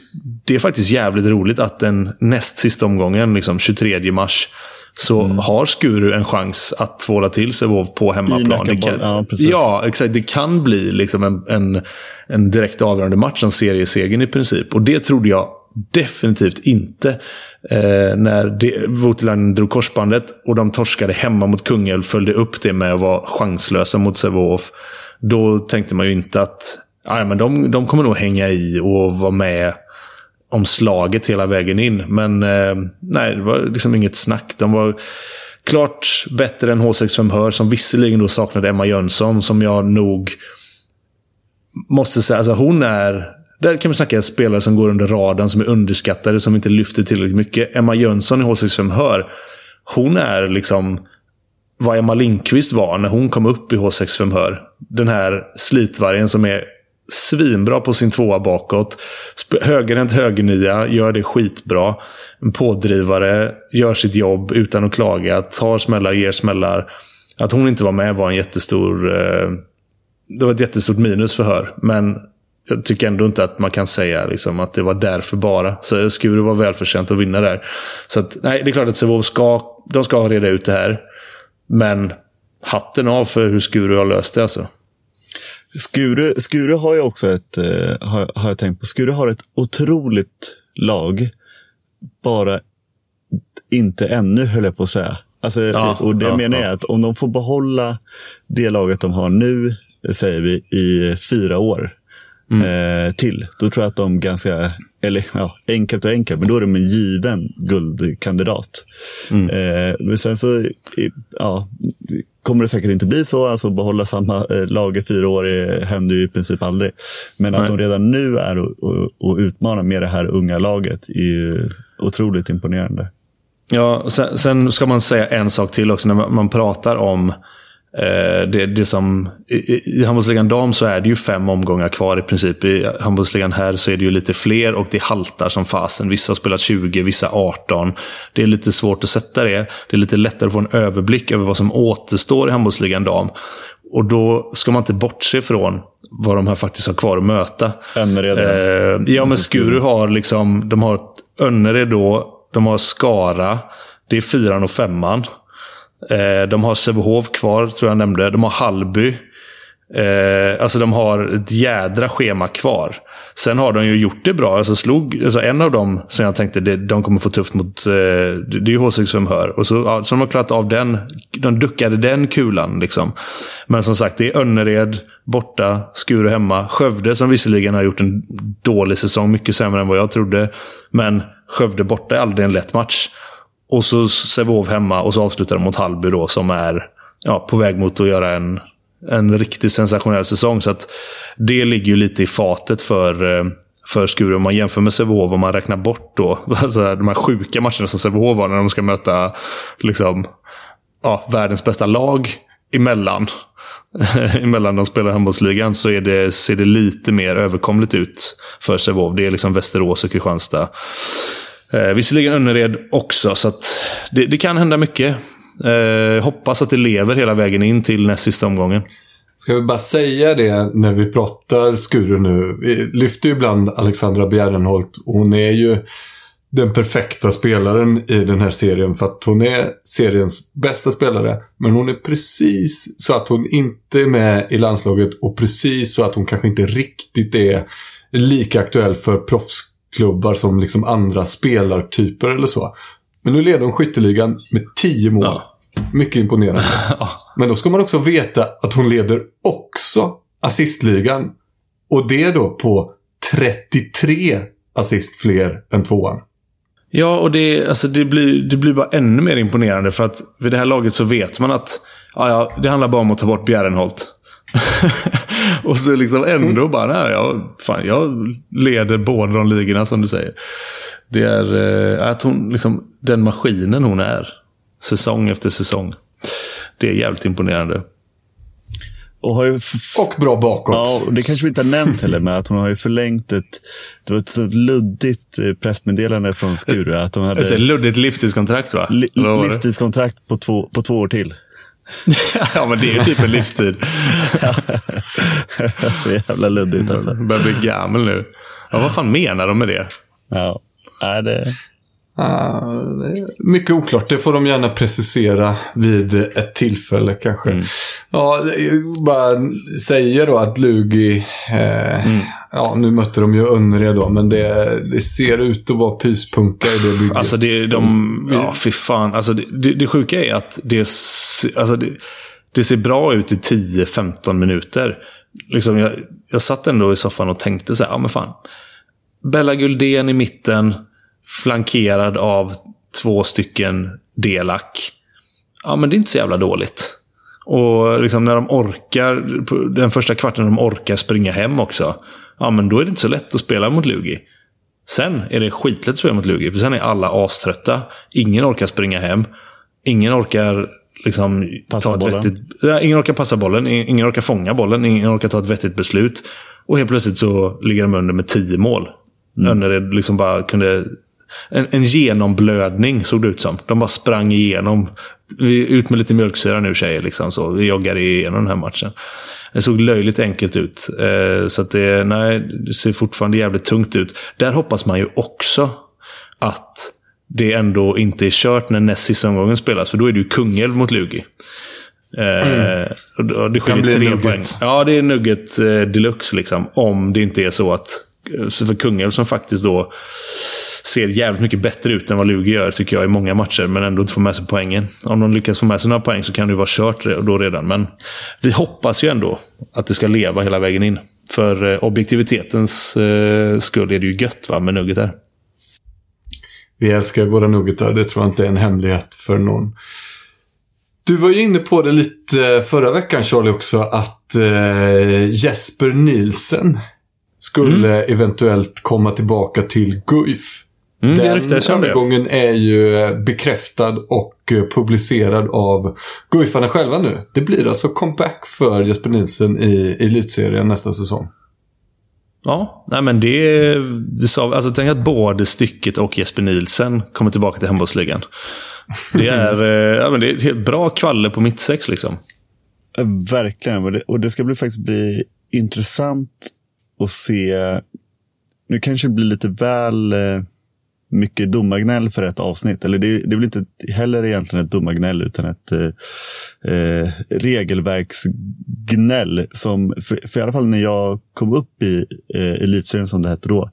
det, är faktiskt jävligt roligt att den näst sista omgången, liksom 23 mars, så mm. har Skuru en chans att tvåla till sig Vov på hemmaplan. Det kan, ja, ja, exakt. Det kan bli liksom en, en, en direkt avgörande match, en seriesegen i princip. Och det trodde jag definitivt inte eh, när Voutilainen drog korsbandet och de torskade hemma mot Kungälv. Följde upp det med att vara chanslösa mot Sävehof. Då tänkte man ju inte att men de, de kommer nog hänga i och vara med om slaget hela vägen in. Men eh, nej, det var liksom inget snack. De var klart bättre än H65 Hör, som visserligen då saknade Emma Jönsson, som jag nog måste säga, alltså hon är där kan vi snacka spelare som går under radarn, som är underskattade, som inte lyfter tillräckligt mycket. Emma Jönsson i H65 Hör, hon är liksom vad Emma Lindqvist var när hon kom upp i H65 Hör. Den här slitvargen som är svinbra på sin tvåa bakåt. Högerhänt högernia, gör det skitbra. En pådrivare, gör sitt jobb utan att klaga. Tar smällar, ger smällar. Att hon inte var med var en jättestor... Eh, det var ett jättestort minus för Hör. Men jag tycker ändå inte att man kan säga liksom, att det var därför bara. Så Skuru var välförtjänt att vinna där. Så att, nej, det är klart att Sävehof ska, de ska reda ut det här. Men hatten av för hur Skuru har löst det alltså. Skure, Skure har ju också ett, uh, har, har jag tänkt på, Skure har ett otroligt lag. Bara inte ännu höll jag på att säga. Alltså, ja, och det ja, menar jag ja. att om de får behålla det laget de har nu, säger vi, i fyra år mm. eh, till. Då tror jag att de ganska, eller ja, enkelt och enkelt, men då är de en given guldkandidat. Mm. Eh, men sen så, ja, kommer det säkert inte bli så. Alltså behålla samma eh, lag i fyra år är, händer ju i princip aldrig. Men Nej. att de redan nu är och, och, och utmanar med det här unga laget är ju otroligt imponerande. Ja, sen, sen, ska man säga en sak till också när man pratar om Eh, det, det som, I, i handbollsligan dam så är det ju fem omgångar kvar i princip. I handbollsligan här så är det ju lite fler och det haltar som fasen. Vissa har spelat 20, vissa 18. Det är lite svårt att sätta det. Det är lite lättare att få en överblick över vad som återstår i handbollsligan dam. Och då ska man inte bortse från vad de här faktiskt har kvar att möta. Önnered. Eh, ja, men Skuru har liksom, de har Önnered då, de har Skara, det är fyran och femman. Eh, de har Sävehof kvar, tror jag nämnde. De har Hallby. Eh, alltså de har ett jädra schema kvar. Sen har de ju gjort det bra. Alltså slog, alltså en av dem som jag tänkte det, de kommer få tufft mot, eh, det är ju H6 hör. Och så, ja, så de har klarat av den. De duckade den kulan. Liksom. Men som sagt, det är Önnered borta, Skuru hemma. Skövde som visserligen har gjort en dålig säsong, mycket sämre än vad jag trodde. Men Skövde borta är aldrig en lätt match. Och så Sävehof hemma och så avslutar de mot Hallby då som är ja, på väg mot att göra en, en riktigt sensationell säsong. Så att det ligger ju lite i fatet för, eh, för Skuru. Om man jämför med Sävehof, om man räknar bort då <laughs> alltså de här sjuka matcherna som Sävehof har när de ska möta liksom, ja, världens bästa lag emellan. <laughs> emellan de spelar handbollsligan så är det, ser det lite mer överkomligt ut för Sävehof. Det är liksom Västerås och Kristianstad. Eh, visserligen Önnered också, så att det, det kan hända mycket. Eh, hoppas att det lever hela vägen in till näst sista omgången. Ska vi bara säga det när vi pratar Skuru nu. Vi lyfter ju ibland Alexandra Bjärrenholt. Hon är ju den perfekta spelaren i den här serien för att hon är seriens bästa spelare. Men hon är precis så att hon inte är med i landslaget och precis så att hon kanske inte riktigt är lika aktuell för proffs proffsklubbar som liksom andra spelartyper eller så. Men nu leder hon skytteligan med 10 mål. Ja. Mycket imponerande. <laughs> Men då ska man också veta att hon leder också assistligan. Och det då på 33 assist fler än tvåan. Ja, och det, alltså det, blir, det blir bara ännu mer imponerande för att vid det här laget så vet man att ja, ja, det handlar bara om att ta bort Bjärrenholt. <laughs> <laughs> och så liksom ändå bara, nej, jag, fan, jag leder båda de ligorna som du säger. Det är eh, att hon, liksom, den maskinen hon är. Säsong efter säsong. Det är jävligt imponerande. Och, har ju Och bra bakåt. Ja, och det kanske vi inte har nämnt heller, men att hon har ju förlängt ett, det var ett så luddigt eh, pressmeddelande från Skuru. Att de hade Ett luddigt livstidskontrakt va? li, livstidskontrakt på två, på två år till. <laughs> ja, men det är ju typ en livstid. <laughs> så jävla luddigt alltså. Börjar bli gammal nu. Ja, vad fan menar de med det? Ja, nej, det, Är mycket oklart. Det får de gärna precisera vid ett tillfälle kanske. Ja, jag bara säger då att Lugi... Eh, Ja, nu mötte de ju Önnered då, men det, det ser ut att vara pyspunka i det bygget. Alltså det, de, ja fy fan. Alltså det, det, sjuka är att det, alltså det, det ser bra ut i 10-15 minuter. Liksom jag, jag satt ändå i soffan och tänkte så här, ja men fan. Bella Guldén i mitten, flankerad av två stycken Delak. Ja men det är inte så jävla dåligt. Och liksom när de orkar, den första kvarten de orkar springa hem också. Ja men då är det inte så lätt att spela mot Lugi. Sen är det skitlätt att spela mot Lugi, för sen är alla aströtta. Ingen orkar springa hem. Ingen orkar liksom Passa ta ett bollen. vettigt... Ja, ingen orkar passa bollen, ingen ingen orkar fånga bollen, ingen orkar ta ett vettigt beslut. Och helt plötsligt så ligger de under med tio mål. Mm. Önnered liksom bara kunde... En, en genomblödning såg det ut som. De bara sprang igenom. Vi, ut med lite mjölksyra nu tjejer. Liksom, så. Vi joggade igenom den här matchen. Det såg löjligt enkelt ut. Eh, så det, nej, det ser fortfarande jävligt tungt ut. Där hoppas man ju också att det ändå inte är kört när näst sista omgången spelas. För då är det ju Kungälv mot Lugi. Eh, och det skiljer tre nugget. poäng. Ja, det är nugget eh, deluxe liksom. Om det inte är så att... Eh, för Kungälv som faktiskt då ser jävligt mycket bättre ut än vad Lugi gör, tycker jag, i många matcher. Men ändå inte får med sig poängen. Om de lyckas få med sig några poäng så kan det ju vara kört då redan. Men vi hoppas ju ändå att det ska leva hela vägen in. För eh, objektivitetens eh, skull är det ju gött va, med Nuggetar. Vi älskar våra nuggetar, det tror jag inte är en hemlighet för någon. Du var ju inne på det lite förra veckan Charlie också, att Jesper Nielsen skulle eventuellt komma tillbaka till Guif. Mm, det Den det. övergången är ju bekräftad och eh, publicerad av Guifarna själva nu. Det blir alltså comeback för Jesper Nielsen i elitserien nästa säsong. Ja, nej men det... det sa, alltså, tänk att både Stycket och Jesper Nielsen kommer tillbaka till handbollsligan. Det är, eh, ja, men det är ett helt bra kvalle på mittsex liksom. Verkligen. Det, och det ska bli, faktiskt bli intressant att se. Nu kanske det blir lite väl eh, mycket domargnäll för ett avsnitt. Eller det, det är väl inte heller egentligen ett domargnäll utan ett eh, eh, regelverksgnäll. Som, för, för, i alla fall när jag kom upp i eh, elitserien som det hette då.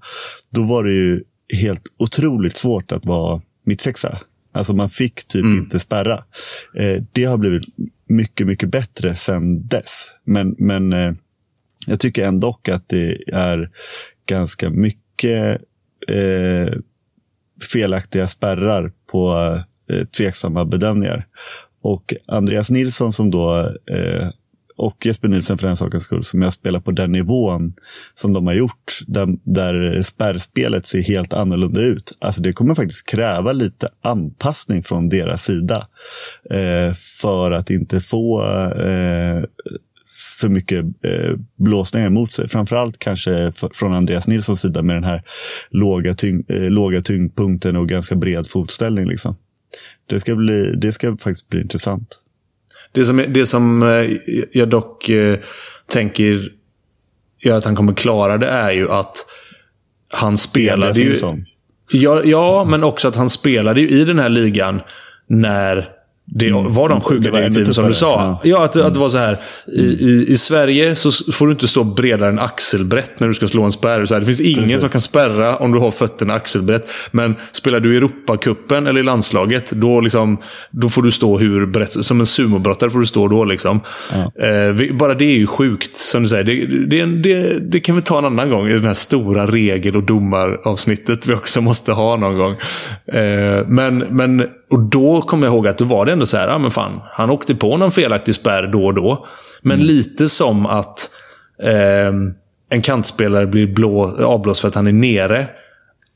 Då var det ju helt otroligt svårt att vara mittsexa. Alltså man fick typ mm. inte spärra. Eh, det har blivit mycket, mycket bättre sedan dess. Men, men eh, jag tycker ändå att det är ganska mycket eh, felaktiga spärrar på eh, tveksamma bedömningar. Och Andreas Nilsson som då eh, och Jesper Nilsson för den sakens skull, som jag spelar på den nivån som de har gjort, där, där spärrspelet ser helt annorlunda ut. Alltså det kommer faktiskt kräva lite anpassning från deras sida eh, för att inte få eh, för mycket eh, blåsningar emot sig. Framförallt kanske från Andreas Nilssons sida med den här låga, tyng, eh, låga tyngdpunkten och ganska bred fotställning. Liksom. Det, ska bli, det ska faktiskt bli intressant. Det som, det som eh, jag dock eh, tänker gör att han kommer klara det är ju att han spelade ju... Ja, ja, men också att han spelade ju i den här ligan när det mm. var de sjuka direktiven som du sa. Ja, ja att, att det var så här. I, i, I Sverige så får du inte stå bredare än axelbrett när du ska slå en spärr. Så här, det finns ingen Precis. som kan spärra om du har fötterna axelbrett. Men spelar du i Europacupen eller i landslaget, då, liksom, då får du stå hur brett... Som en sumobrottare får du stå då. Liksom. Ja. Eh, bara det är ju sjukt, som du säger. Det, det, det, det, kan vi ta en annan gång i det här stora regel och domaravsnittet vi också måste ha någon gång. Eh, men, men och då kommer jag ihåg att då var det ändå så här, ja men fan, han åkte på någon felaktig spärr då och då. Men mm. lite som att eh, en kantspelare blir blå, avblåst för att han är nere.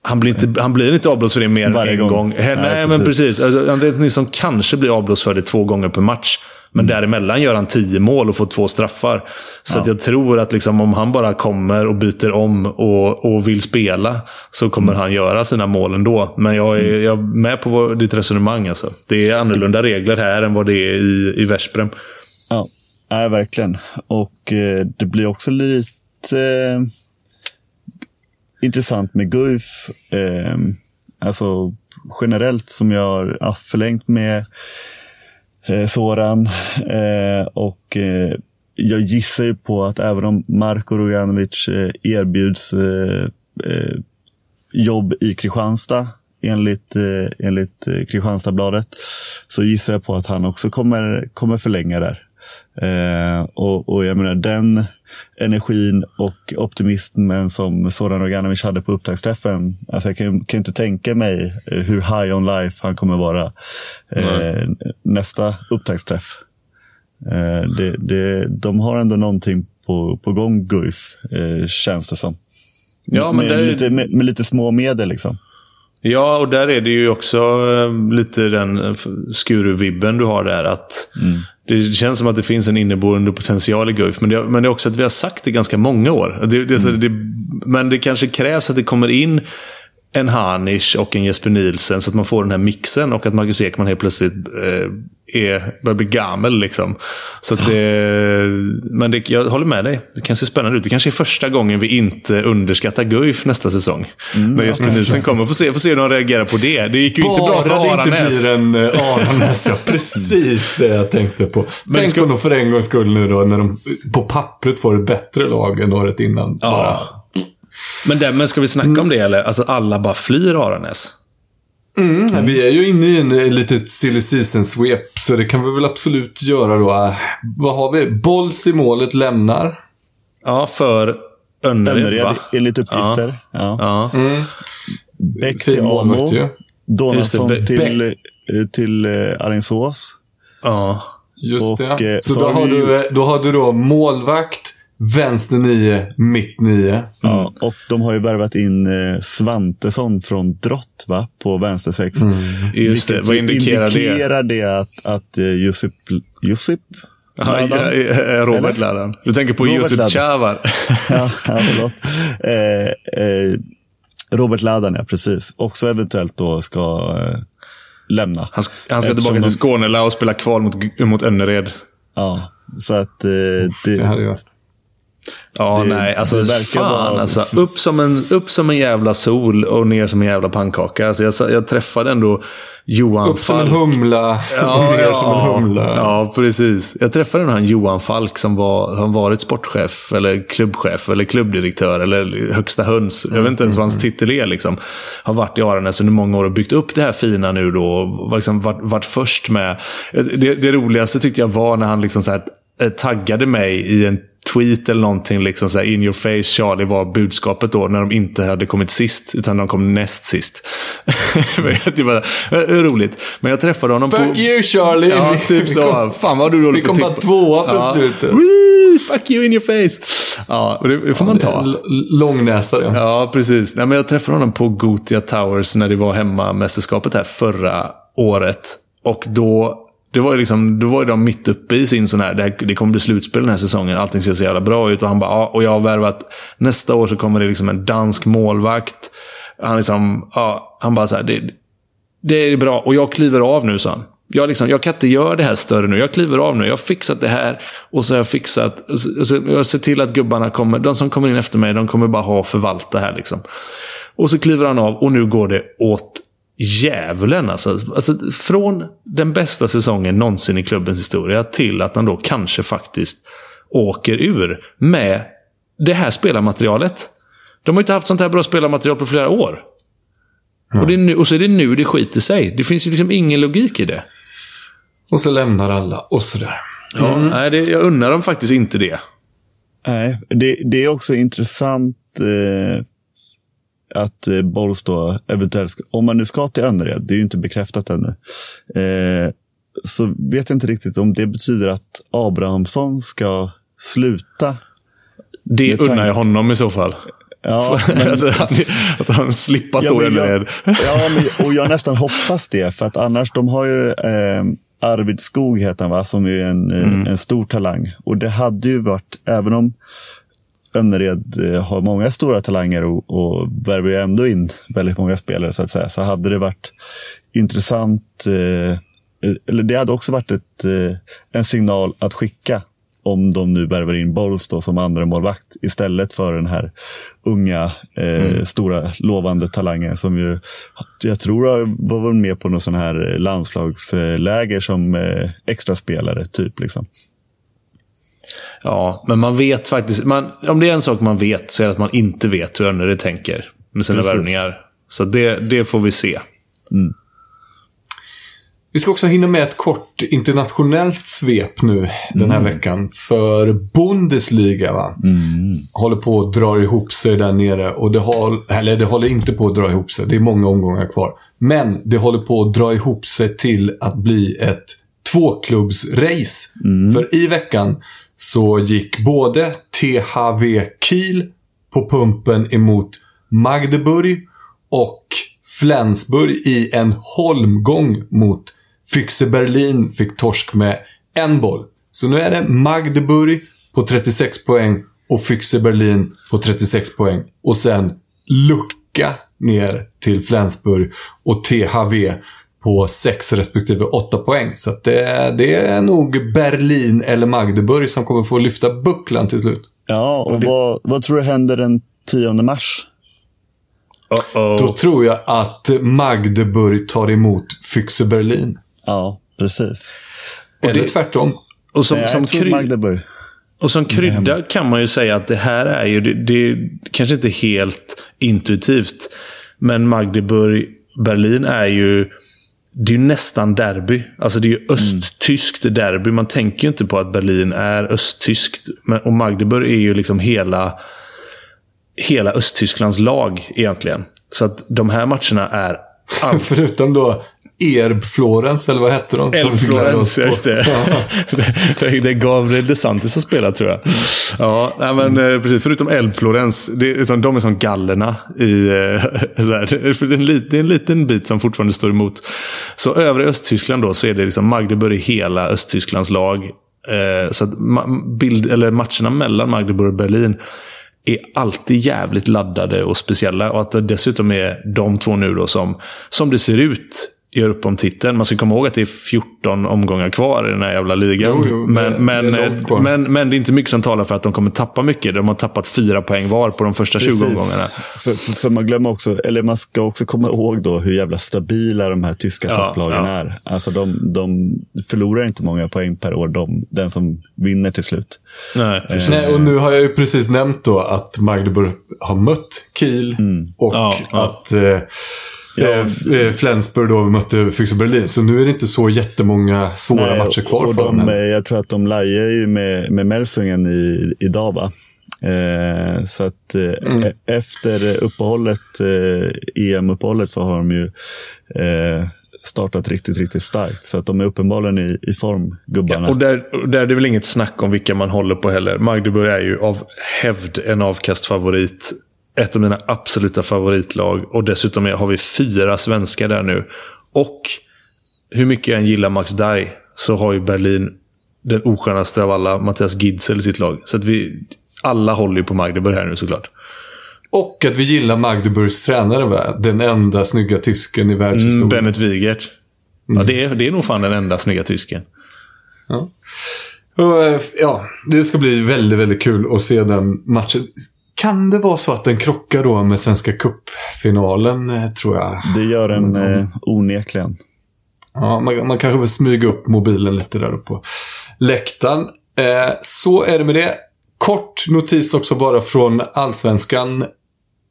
Han blir inte, han blir inte avblåst för det mer än en gång. gång. Nej, Nej, men precis. Alltså, Andreas Nilsson kanske blir avblåst för det två gånger per match. Men däremellan gör han tio mål och får två straffar. Så ja. jag tror att liksom, om han bara kommer och byter om och, och vill spela så kommer mm. han göra sina mål ändå. Men jag är, mm. jag är med på ditt resonemang. Alltså. Det är annorlunda regler här än vad det är i, i Veszprem. Ja, ja verkligen. Och eh, det blir också lite eh, intressant med Guif. Eh, alltså generellt som jag har förlängt med eh, Soran. Eh, och eh, jag gissar ju på att även om Marko Rujanovic eh, erbjuds jobb i Kristianstad enligt, enligt Kristianstadsbladet så gissar jag på att han också kommer, kommer förlänga där och, och jag menar den energin och optimismen som Zoran Roganovic hade på upptaktsträffen. Alltså jag kan, kan inte tänka mig eh, hur high on life han kommer vara eh, nästa upptaktsträff. Eh, det, det, de har ändå någonting på, på gång, Guif, eh, känns det som. Ja, men med, det... lite, med, med lite små medel liksom. Ja, och där är det ju också eh, lite den eh, skuru-vibben du har där. Att mm. Det känns som att det finns en inneboende potential i Guif. Men det, men det är också att vi har sagt det ganska många år. Det, det, mm. det, men det kanske krävs att det kommer in en Hanish och en Jesper Nielsen så att man får den här mixen och att Marcus Ekman helt plötsligt eh, är, börjar bli gammal. Liksom. Så det, men det, jag håller med dig. Det kan se spännande ut. Det kanske är första gången vi inte underskattar Guif nästa säsong. Mm, när Jesper Nielsen kommer. Får se, får se hur de reagerar på det. Det gick ju Bara inte bra för Aranäs. Bara det inte blir en uh, Aranäs. ja, precis det jag tänkte på. Men Tänk ska... om de för en gångs skull nu då, när de på pappret får ett bättre lag än året innan. Ja. Bara men, där, men ska vi snacka om det eller? Alltså alla bara flyr Aranäs. Mm, mm. Vi är ju inne i en, en litet silly season-svep, så det kan vi väl absolut göra då. Vad har vi? Bolls i målet lämnar. Ja, för Önnered, Önnered va? enligt uppgifter. Ja. ja. Mm. Bäck till Amo. Donaldsson till, eh, till uh, Alingsås. Ja. Just och, det. Så, så då, har du, då har du då målvakt, Vänster 9, mitt 9. Mm. Ja, och de har ju värvat in eh, Svantesson från Drott va? på vänster 6. Mm. Just det, vad indikerar, indikerar det? det att, att uh, Josip, Josip Ja, Robert Ladan. Du tänker på Robert Josip Chavar. <laughs> ja, ja, förlåt. Eh, eh, Robert Ladan, ja precis. Också eventuellt då ska eh, lämna. Han, han ska tillbaka till Skåne och spela kval mot, mot Önnered. Ja, Så att eh, det, Det hade jag. Ja, Det- nej. Alltså, fan vara- alltså. Upp som, en, upp som en jävla sol och ner som en jävla pannkaka. Alltså, jag, jag träffade ändå Johan Upp som en Falk. humla och <laughs> ner som en humla. Ja, precis. Jag träffade här Johan Falk som var, har varit sportchef, eller klubbchef, eller klubbdirektör, eller högsta höns. Jag vet inte ens vad hans titel är. Liksom. Har varit i Aranäs under många år och byggt upp det här fina nu då. Och liksom varit, varit först med. Det, det roligaste tyckte jag var när han liksom så här, eh, taggade mig i en tweet eller någonting. Liksom så här, in your face Charlie var budskapet då. När de inte hade kommit sist, utan de kom näst sist. <laughs> det var roligt. Men jag träffade honom på... Fuck you Charlie! Ja, typ så. Fan vad du dålig Vi kom på bara tvåa för Ja. slutet. Woo, fuck you in your face. Ja, det, det får man ta. L- Långnäsa ja. Ja, precis. Nej, men jag träffade honom på Gotia Towers när det var hemmamästerskapet här förra året. Och då, det var ju liksom, då var ju de mitt uppe i sin sån här, det, här, det kommer bli slutspel den här säsongen, allting ser så jävla bra ut. Och han bara, ja, och jag har värvat, nästa år så kommer det liksom en dansk målvakt. Han liksom, ja, han bara så här, det, det är bra. Och jag kliver av nu, sa han. Jag, liksom, jag kan inte göra det här större nu. Jag kliver av nu. Jag har fixat det här. Och så har jag fixat... så- så- Jag ser till att gubbarna kommer... De som kommer in efter mig, de kommer bara ha och förvalta här. Liksom. Och så kliver han av och nu går det åt djävulen. Alltså. Alltså, från den bästa säsongen någonsin i klubbens historia till att han då kanske faktiskt åker ur med det här spelarmaterialet. De har inte haft sånt här bra spelarmaterial på flera år. Och, det är nu, och så är det nu det skiter sig. Det finns ju liksom ingen logik i det. Och så lämnar alla och sådär. Ja, nej, det, jag undrar dem faktiskt inte det. Nej, det, det är också intressant eh, att eh, Bolls då eventuellt, om man nu ska till Önnered, det är ju inte bekräftat ännu, eh, så vet jag inte riktigt om det betyder att Abrahamsson ska sluta. Det unnar jag honom i så fall. Ja, <laughs> men, alltså, att, han slipper Ja, stå i jag- ja, men, och jag nästan hoppas det, för att annars, de har ju eh, Arvid Skog heter han va, som är en, eh, en stor talang. Och det hade ju varit, även om Önnered eh, har många stora talanger och, och värvar ju ändå in väldigt många spelare så att säga, så hade det varit intressant, eh, eller det hade också varit ett, eh, en signal att skicka om de nu värvar in Bolls då som andra målvakt istället för den här unga, eh, stora, lovande talangen som ju, jag tror var väl med på någon sån här landslagsläger som eh, extra spelare typ. Liksom. Ja, men man vet faktiskt. Man, om det är en sak man vet så är det att man inte vet hur Önnered tänker med sina Precis. värvningar. Så det, det får vi se. Vi ska också hinna med ett kort internationellt svep nu den här veckan. För Bundesliga va? håller på att dra ihop sig där nere. Och det, håll, eller det håller inte på att dra ihop sig. Det är många omgångar kvar. Men det håller på att dra ihop sig till att bli ett tvåklubbsrace. För i veckan så gick både THV Kiel på pumpen emot Magdeburg och Flensburg i en holmgång mot Füchse Berlin fick torsk med en boll. Så nu är det Magdeburg på 36 poäng och Füchse Berlin på 36 poäng. Och sen lucka ner till Flensburg och THV på 6 respektive 8 poäng. Så att det, det är nog Berlin eller Magdeburg som kommer få lyfta bucklan till slut. Ja, och vad, vad tror du händer den 10 mars? Uh-oh. Då tror jag att Magdeburg tar emot Füchse Berlin. Ja, precis. Eller tvärtom. Och som, Nej, som, jag tror Magdeburg. och som krydda kan man ju säga att det här är ju, det, det är kanske inte helt intuitivt, men Magdeburg, Berlin är ju, det är ju nästan derby. Alltså det är ju östtyskt derby. Man tänker ju inte på att Berlin är östtyskt. Och Magdeburg är ju liksom hela, hela Östtysklands lag egentligen. Så att de här matcherna är <laughs> allt Förutom då Erb-Florens, eller vad hette de? som Elflorens, på? just det. <laughs> det. Det gav DeSantis att spela tror jag. Ja, nej, men eh, precis. Förutom Elflorens, det är liksom, de är som gallerna i... eh, <laughs> Så här, det, är en lit, det är en liten bit som fortfarande står emot. Så övriga Östtyskland då, så är det liksom Magdeburg i hela Östtysklands lag. Eh, Så att ma- bild, eller matcherna mellan Magdeburg och Berlin är alltid jävligt laddade och speciella. Och att det dessutom är de två nu då som, som det ser ut, gör upp om titeln. Man ska komma ihåg att det är 14 omgångar kvar i den här jävla ligan. Jo, jo, men, det- men, det men, men det är inte mycket som talar för att de kommer tappa mycket. De har tappat fyra poäng var på de första 20 omgångarna. För, för, för man glömmer också, eller man ska också komma ihåg då hur jävla stabila de här tyska Ja, topplagen ja. är. Alltså de, de förlorar inte många poäng per år, de, den som vinner till slut. Nej, precis. Nej, och nu har jag ju precis nämnt då att Magdeburg har mött Kiel och Ja, ja. att eh, eh, eh, Flensburg då mötte Füchse Berlin. Så nu är det inte så jättemånga svåra Nej, matcher kvar och för de, dem. eh. Jag tror att de lajar ju med, med Melsungen i, idag va? Eh, så att eh, Mm. e- efter uppehållet, eh, EM-uppehållet så har de ju startat riktigt, riktigt starkt. Så att de är uppenbarligen i, i form, gubbarna. Och där, där är det väl inget snack om vilka man håller på heller. Magdeburg är ju av hävd en avkastfavorit. Ett av mina absoluta favoritlag. Och dessutom har vi fyra svenskar där nu. Och hur mycket jag än gillar Max Dai så har ju Berlin den oskönaste av alla, Mattias Gidsel, i sitt lag. Så att vi alla håller ju på Magdeburg här nu såklart. Och att vi gillar Magdeburgs tränare, va? Den enda snygga tysken i världshistorien. Mm, Bennett Wigert. Ja, det är, det är nog fan den enda snygga tysken. Och, eh, Ja, det ska bli väldigt, väldigt kul att se den matchen. Kan det vara så att den krockar då med Svenska Cup-finalen, eh, tror jag? Det gör den eh, onekligen. Ja, man, man kanske vill smyga upp mobilen lite där uppe på läktaren. Eh, så är det med det. Kort notis också bara från Allsvenskan.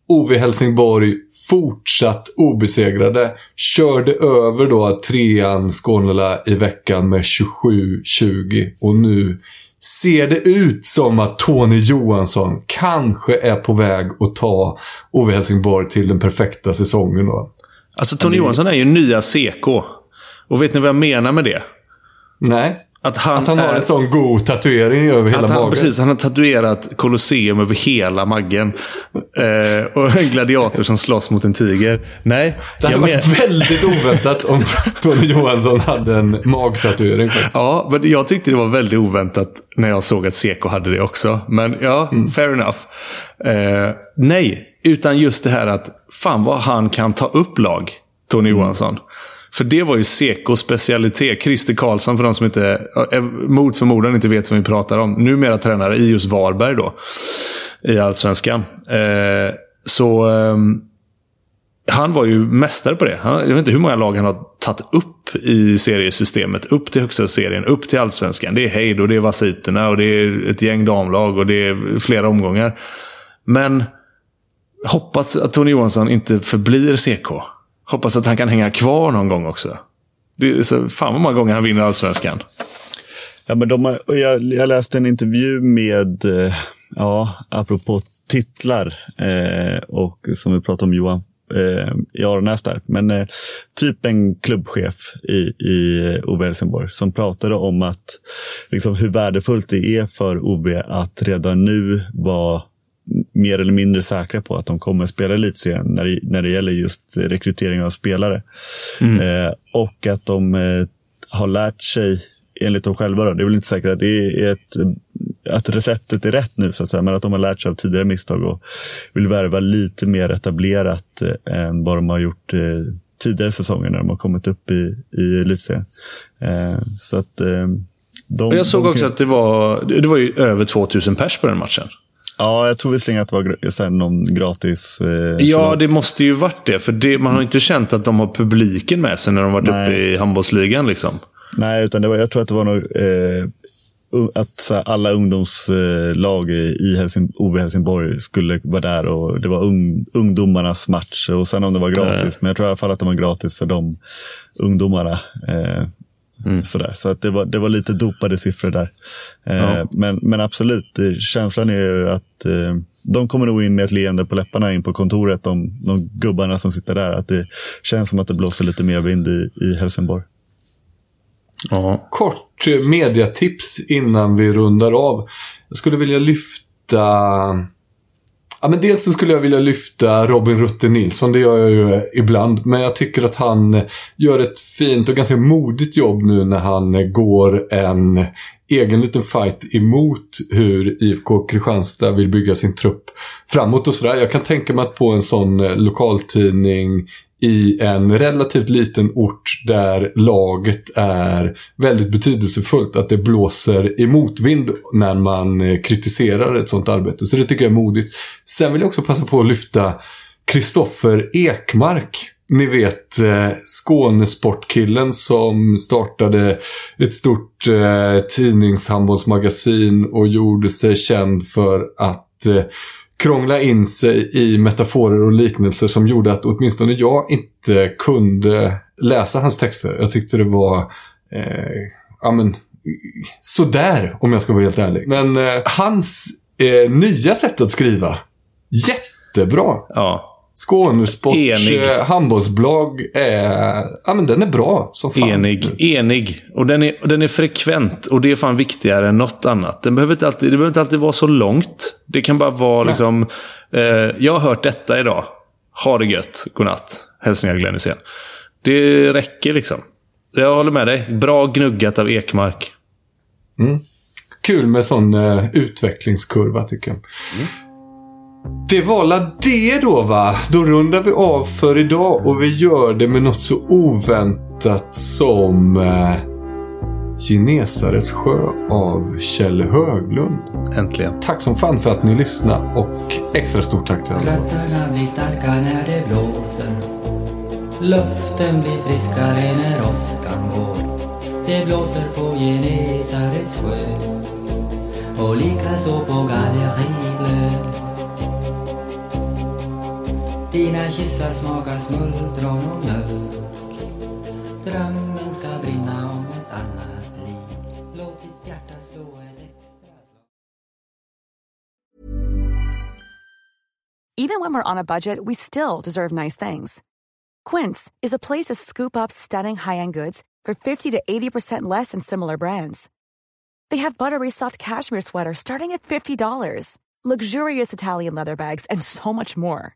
OV Helsingborg fortsatt obesegrade. Körde över då trean Skånela i veckan med 27-20. Och nu ser det ut som att Tony Johansson kanske är på väg att ta OV Helsingborg till den perfekta säsongen. Då. Alltså Tony Johansson är ju nya CK. Och vet ni vad jag menar med det? Nej, Att han, Att han har är, en sån god tatuering över hela han, magen. Precis, han har tatuerat Colosseum över hela maggen. Eh, och en gladiator som slåss mot en tiger. Nej, Det hade men- varit väldigt oväntat om Tony Johansson hade en magtatuering faktiskt. Ja, men jag tyckte det var väldigt oväntat när jag såg att Seko hade det också. Men ja, fair enough. Eh, nej, utan just det här att fan vad han kan ta upp lag, Tony Johansson. För det var ju Sekos specialitet. Christer Karlsson, för de som inte, eh, mot förmodan inte vet vad vi pratar om. Numera tränare i just Varberg då. I Allsvenskan. Eh, så Eh, han var ju mästare på det. Han, jag vet inte hur många lag han har tagit upp i seriesystemet. Upp till högsta serien, upp till allsvenskan. Det är Heid och det är Vasiterna och det är ett gäng damlag och det är flera omgångar. Men hoppas att Tony Johansson inte förblir CK. Hoppas att han kan hänga kvar någon gång också. Det är så, fan vad många gånger han vinner allsvenskan. Ja, men de har, jag, jag läste en intervju med, eh, ja, apropå titlar, eh, och som vi pratade om Johan eh, i Aronäs där, men eh, typ en klubbchef i, i eh, OB Helsingborg som pratade om att liksom, hur värdefullt det är för OB att redan nu vara mer eller mindre säkra på att de kommer spela elitserien när det, när det gäller just rekrytering av spelare. Eh, och att de eh, har lärt sig, enligt dem själva, då, det är väl inte säkert att det är ett, att receptet är rätt nu, så att säga, men att de har lärt sig av tidigare misstag och vill värva lite mer etablerat eh, än vad de har gjort eh, tidigare säsonger när de har kommit upp i, i elitserien. Eh, så att eh, de, jag såg de också att det var, det var ju över 2000 pers på den matchen. Ja, jag tror visserligen att det var någon gratis. Eh, Ja, det måste ju varit det. För det, man har inte känt att de har publiken med sig när de varit Nej. uppe i handbollsligan. Liksom. Nej, utan det var, jag tror att det var nog, eh, att här, alla ungdomslag i Helsing, OB Helsingborg skulle vara där och det var ung, ungdomarnas match. Och sen om det var gratis, men jag tror i alla fall att det var gratis för de ungdomarna. Eh, Sådär. Så att det, var, det var lite dopade siffror där. Eh, Ja. men, men absolut, det, känslan är ju att eh, de kommer nog in med ett leende på läpparna in på kontoret, de, de gubbarna som sitter där. Att det känns som att det blåser lite mer vind i, i Helsingborg. Ja. Kort eh, mediatips innan vi rundar av. Jag skulle vilja lyfta... Ja, men dels så skulle jag vilja lyfta Robin Rutte Nilsson. Det gör jag ju ibland. Men jag tycker att han gör ett fint och ganska modigt jobb nu när han går en egen liten fight emot hur IFK Kristianstad vill bygga sin trupp framåt och sådär. Jag kan tänka mig att på en sån lokaltidning i en relativt liten ort där laget är väldigt betydelsefullt. Att det blåser i motvind när man eh, kritiserar ett sånt arbete. Så det tycker jag är modigt. Sen vill jag också passa på att lyfta Kristoffer Ekmark. Ni vet eh, Skånesportkillen som startade ett stort eh, tidningshandbollsmagasin och gjorde sig känd för att eh, krångla in sig i metaforer och liknelser som gjorde att åtminstone jag inte kunde läsa hans texter. Jag tyckte det var eh, ja, men, sådär om jag ska vara helt ärlig. Men eh, hans eh, nya sätt att skriva, jättebra. Ja. Skånesports Enig. eh, handbollsblogg är, ja men den är bra som fan. Enig. Enig. Och den är, den är frekvent. Och det är fan viktigare än något annat. Den behöver inte alltid, det behöver inte alltid vara så långt. Det kan bara vara liksom... Eh, jag har hört detta idag. Ha det gött. Godnatt. Hälsningar Glenn Hysén. Det räcker liksom. Jag håller med dig. Bra gnuggat av Ekmark. Kul med sån eh, utvecklingskurva tycker jag. Det var la det då va? Då rundar vi av för idag och vi gör det med något så oväntat som eh, Genesarets sjö av Kjell Höglund. Äntligen. Tack som fan för att ni lyssnade och extra stort tack till alla. Rötterna blir starka när det blåser Luften blir friskare när åskan går Det blåser på Genesarets sjö och likaså på Gallerivlö Dina kyssar smakar smultron och mjölk Drömmen ska brinna om ett annat liv Låt ditt hjärta slå ett extra Even when we're on a budget, we still deserve nice things. Quince is a place to scoop up stunning high-end goods for 50 to 80% less than similar brands. They have buttery soft cashmere sweaters starting at $50, luxurious Italian leather bags, and so much more.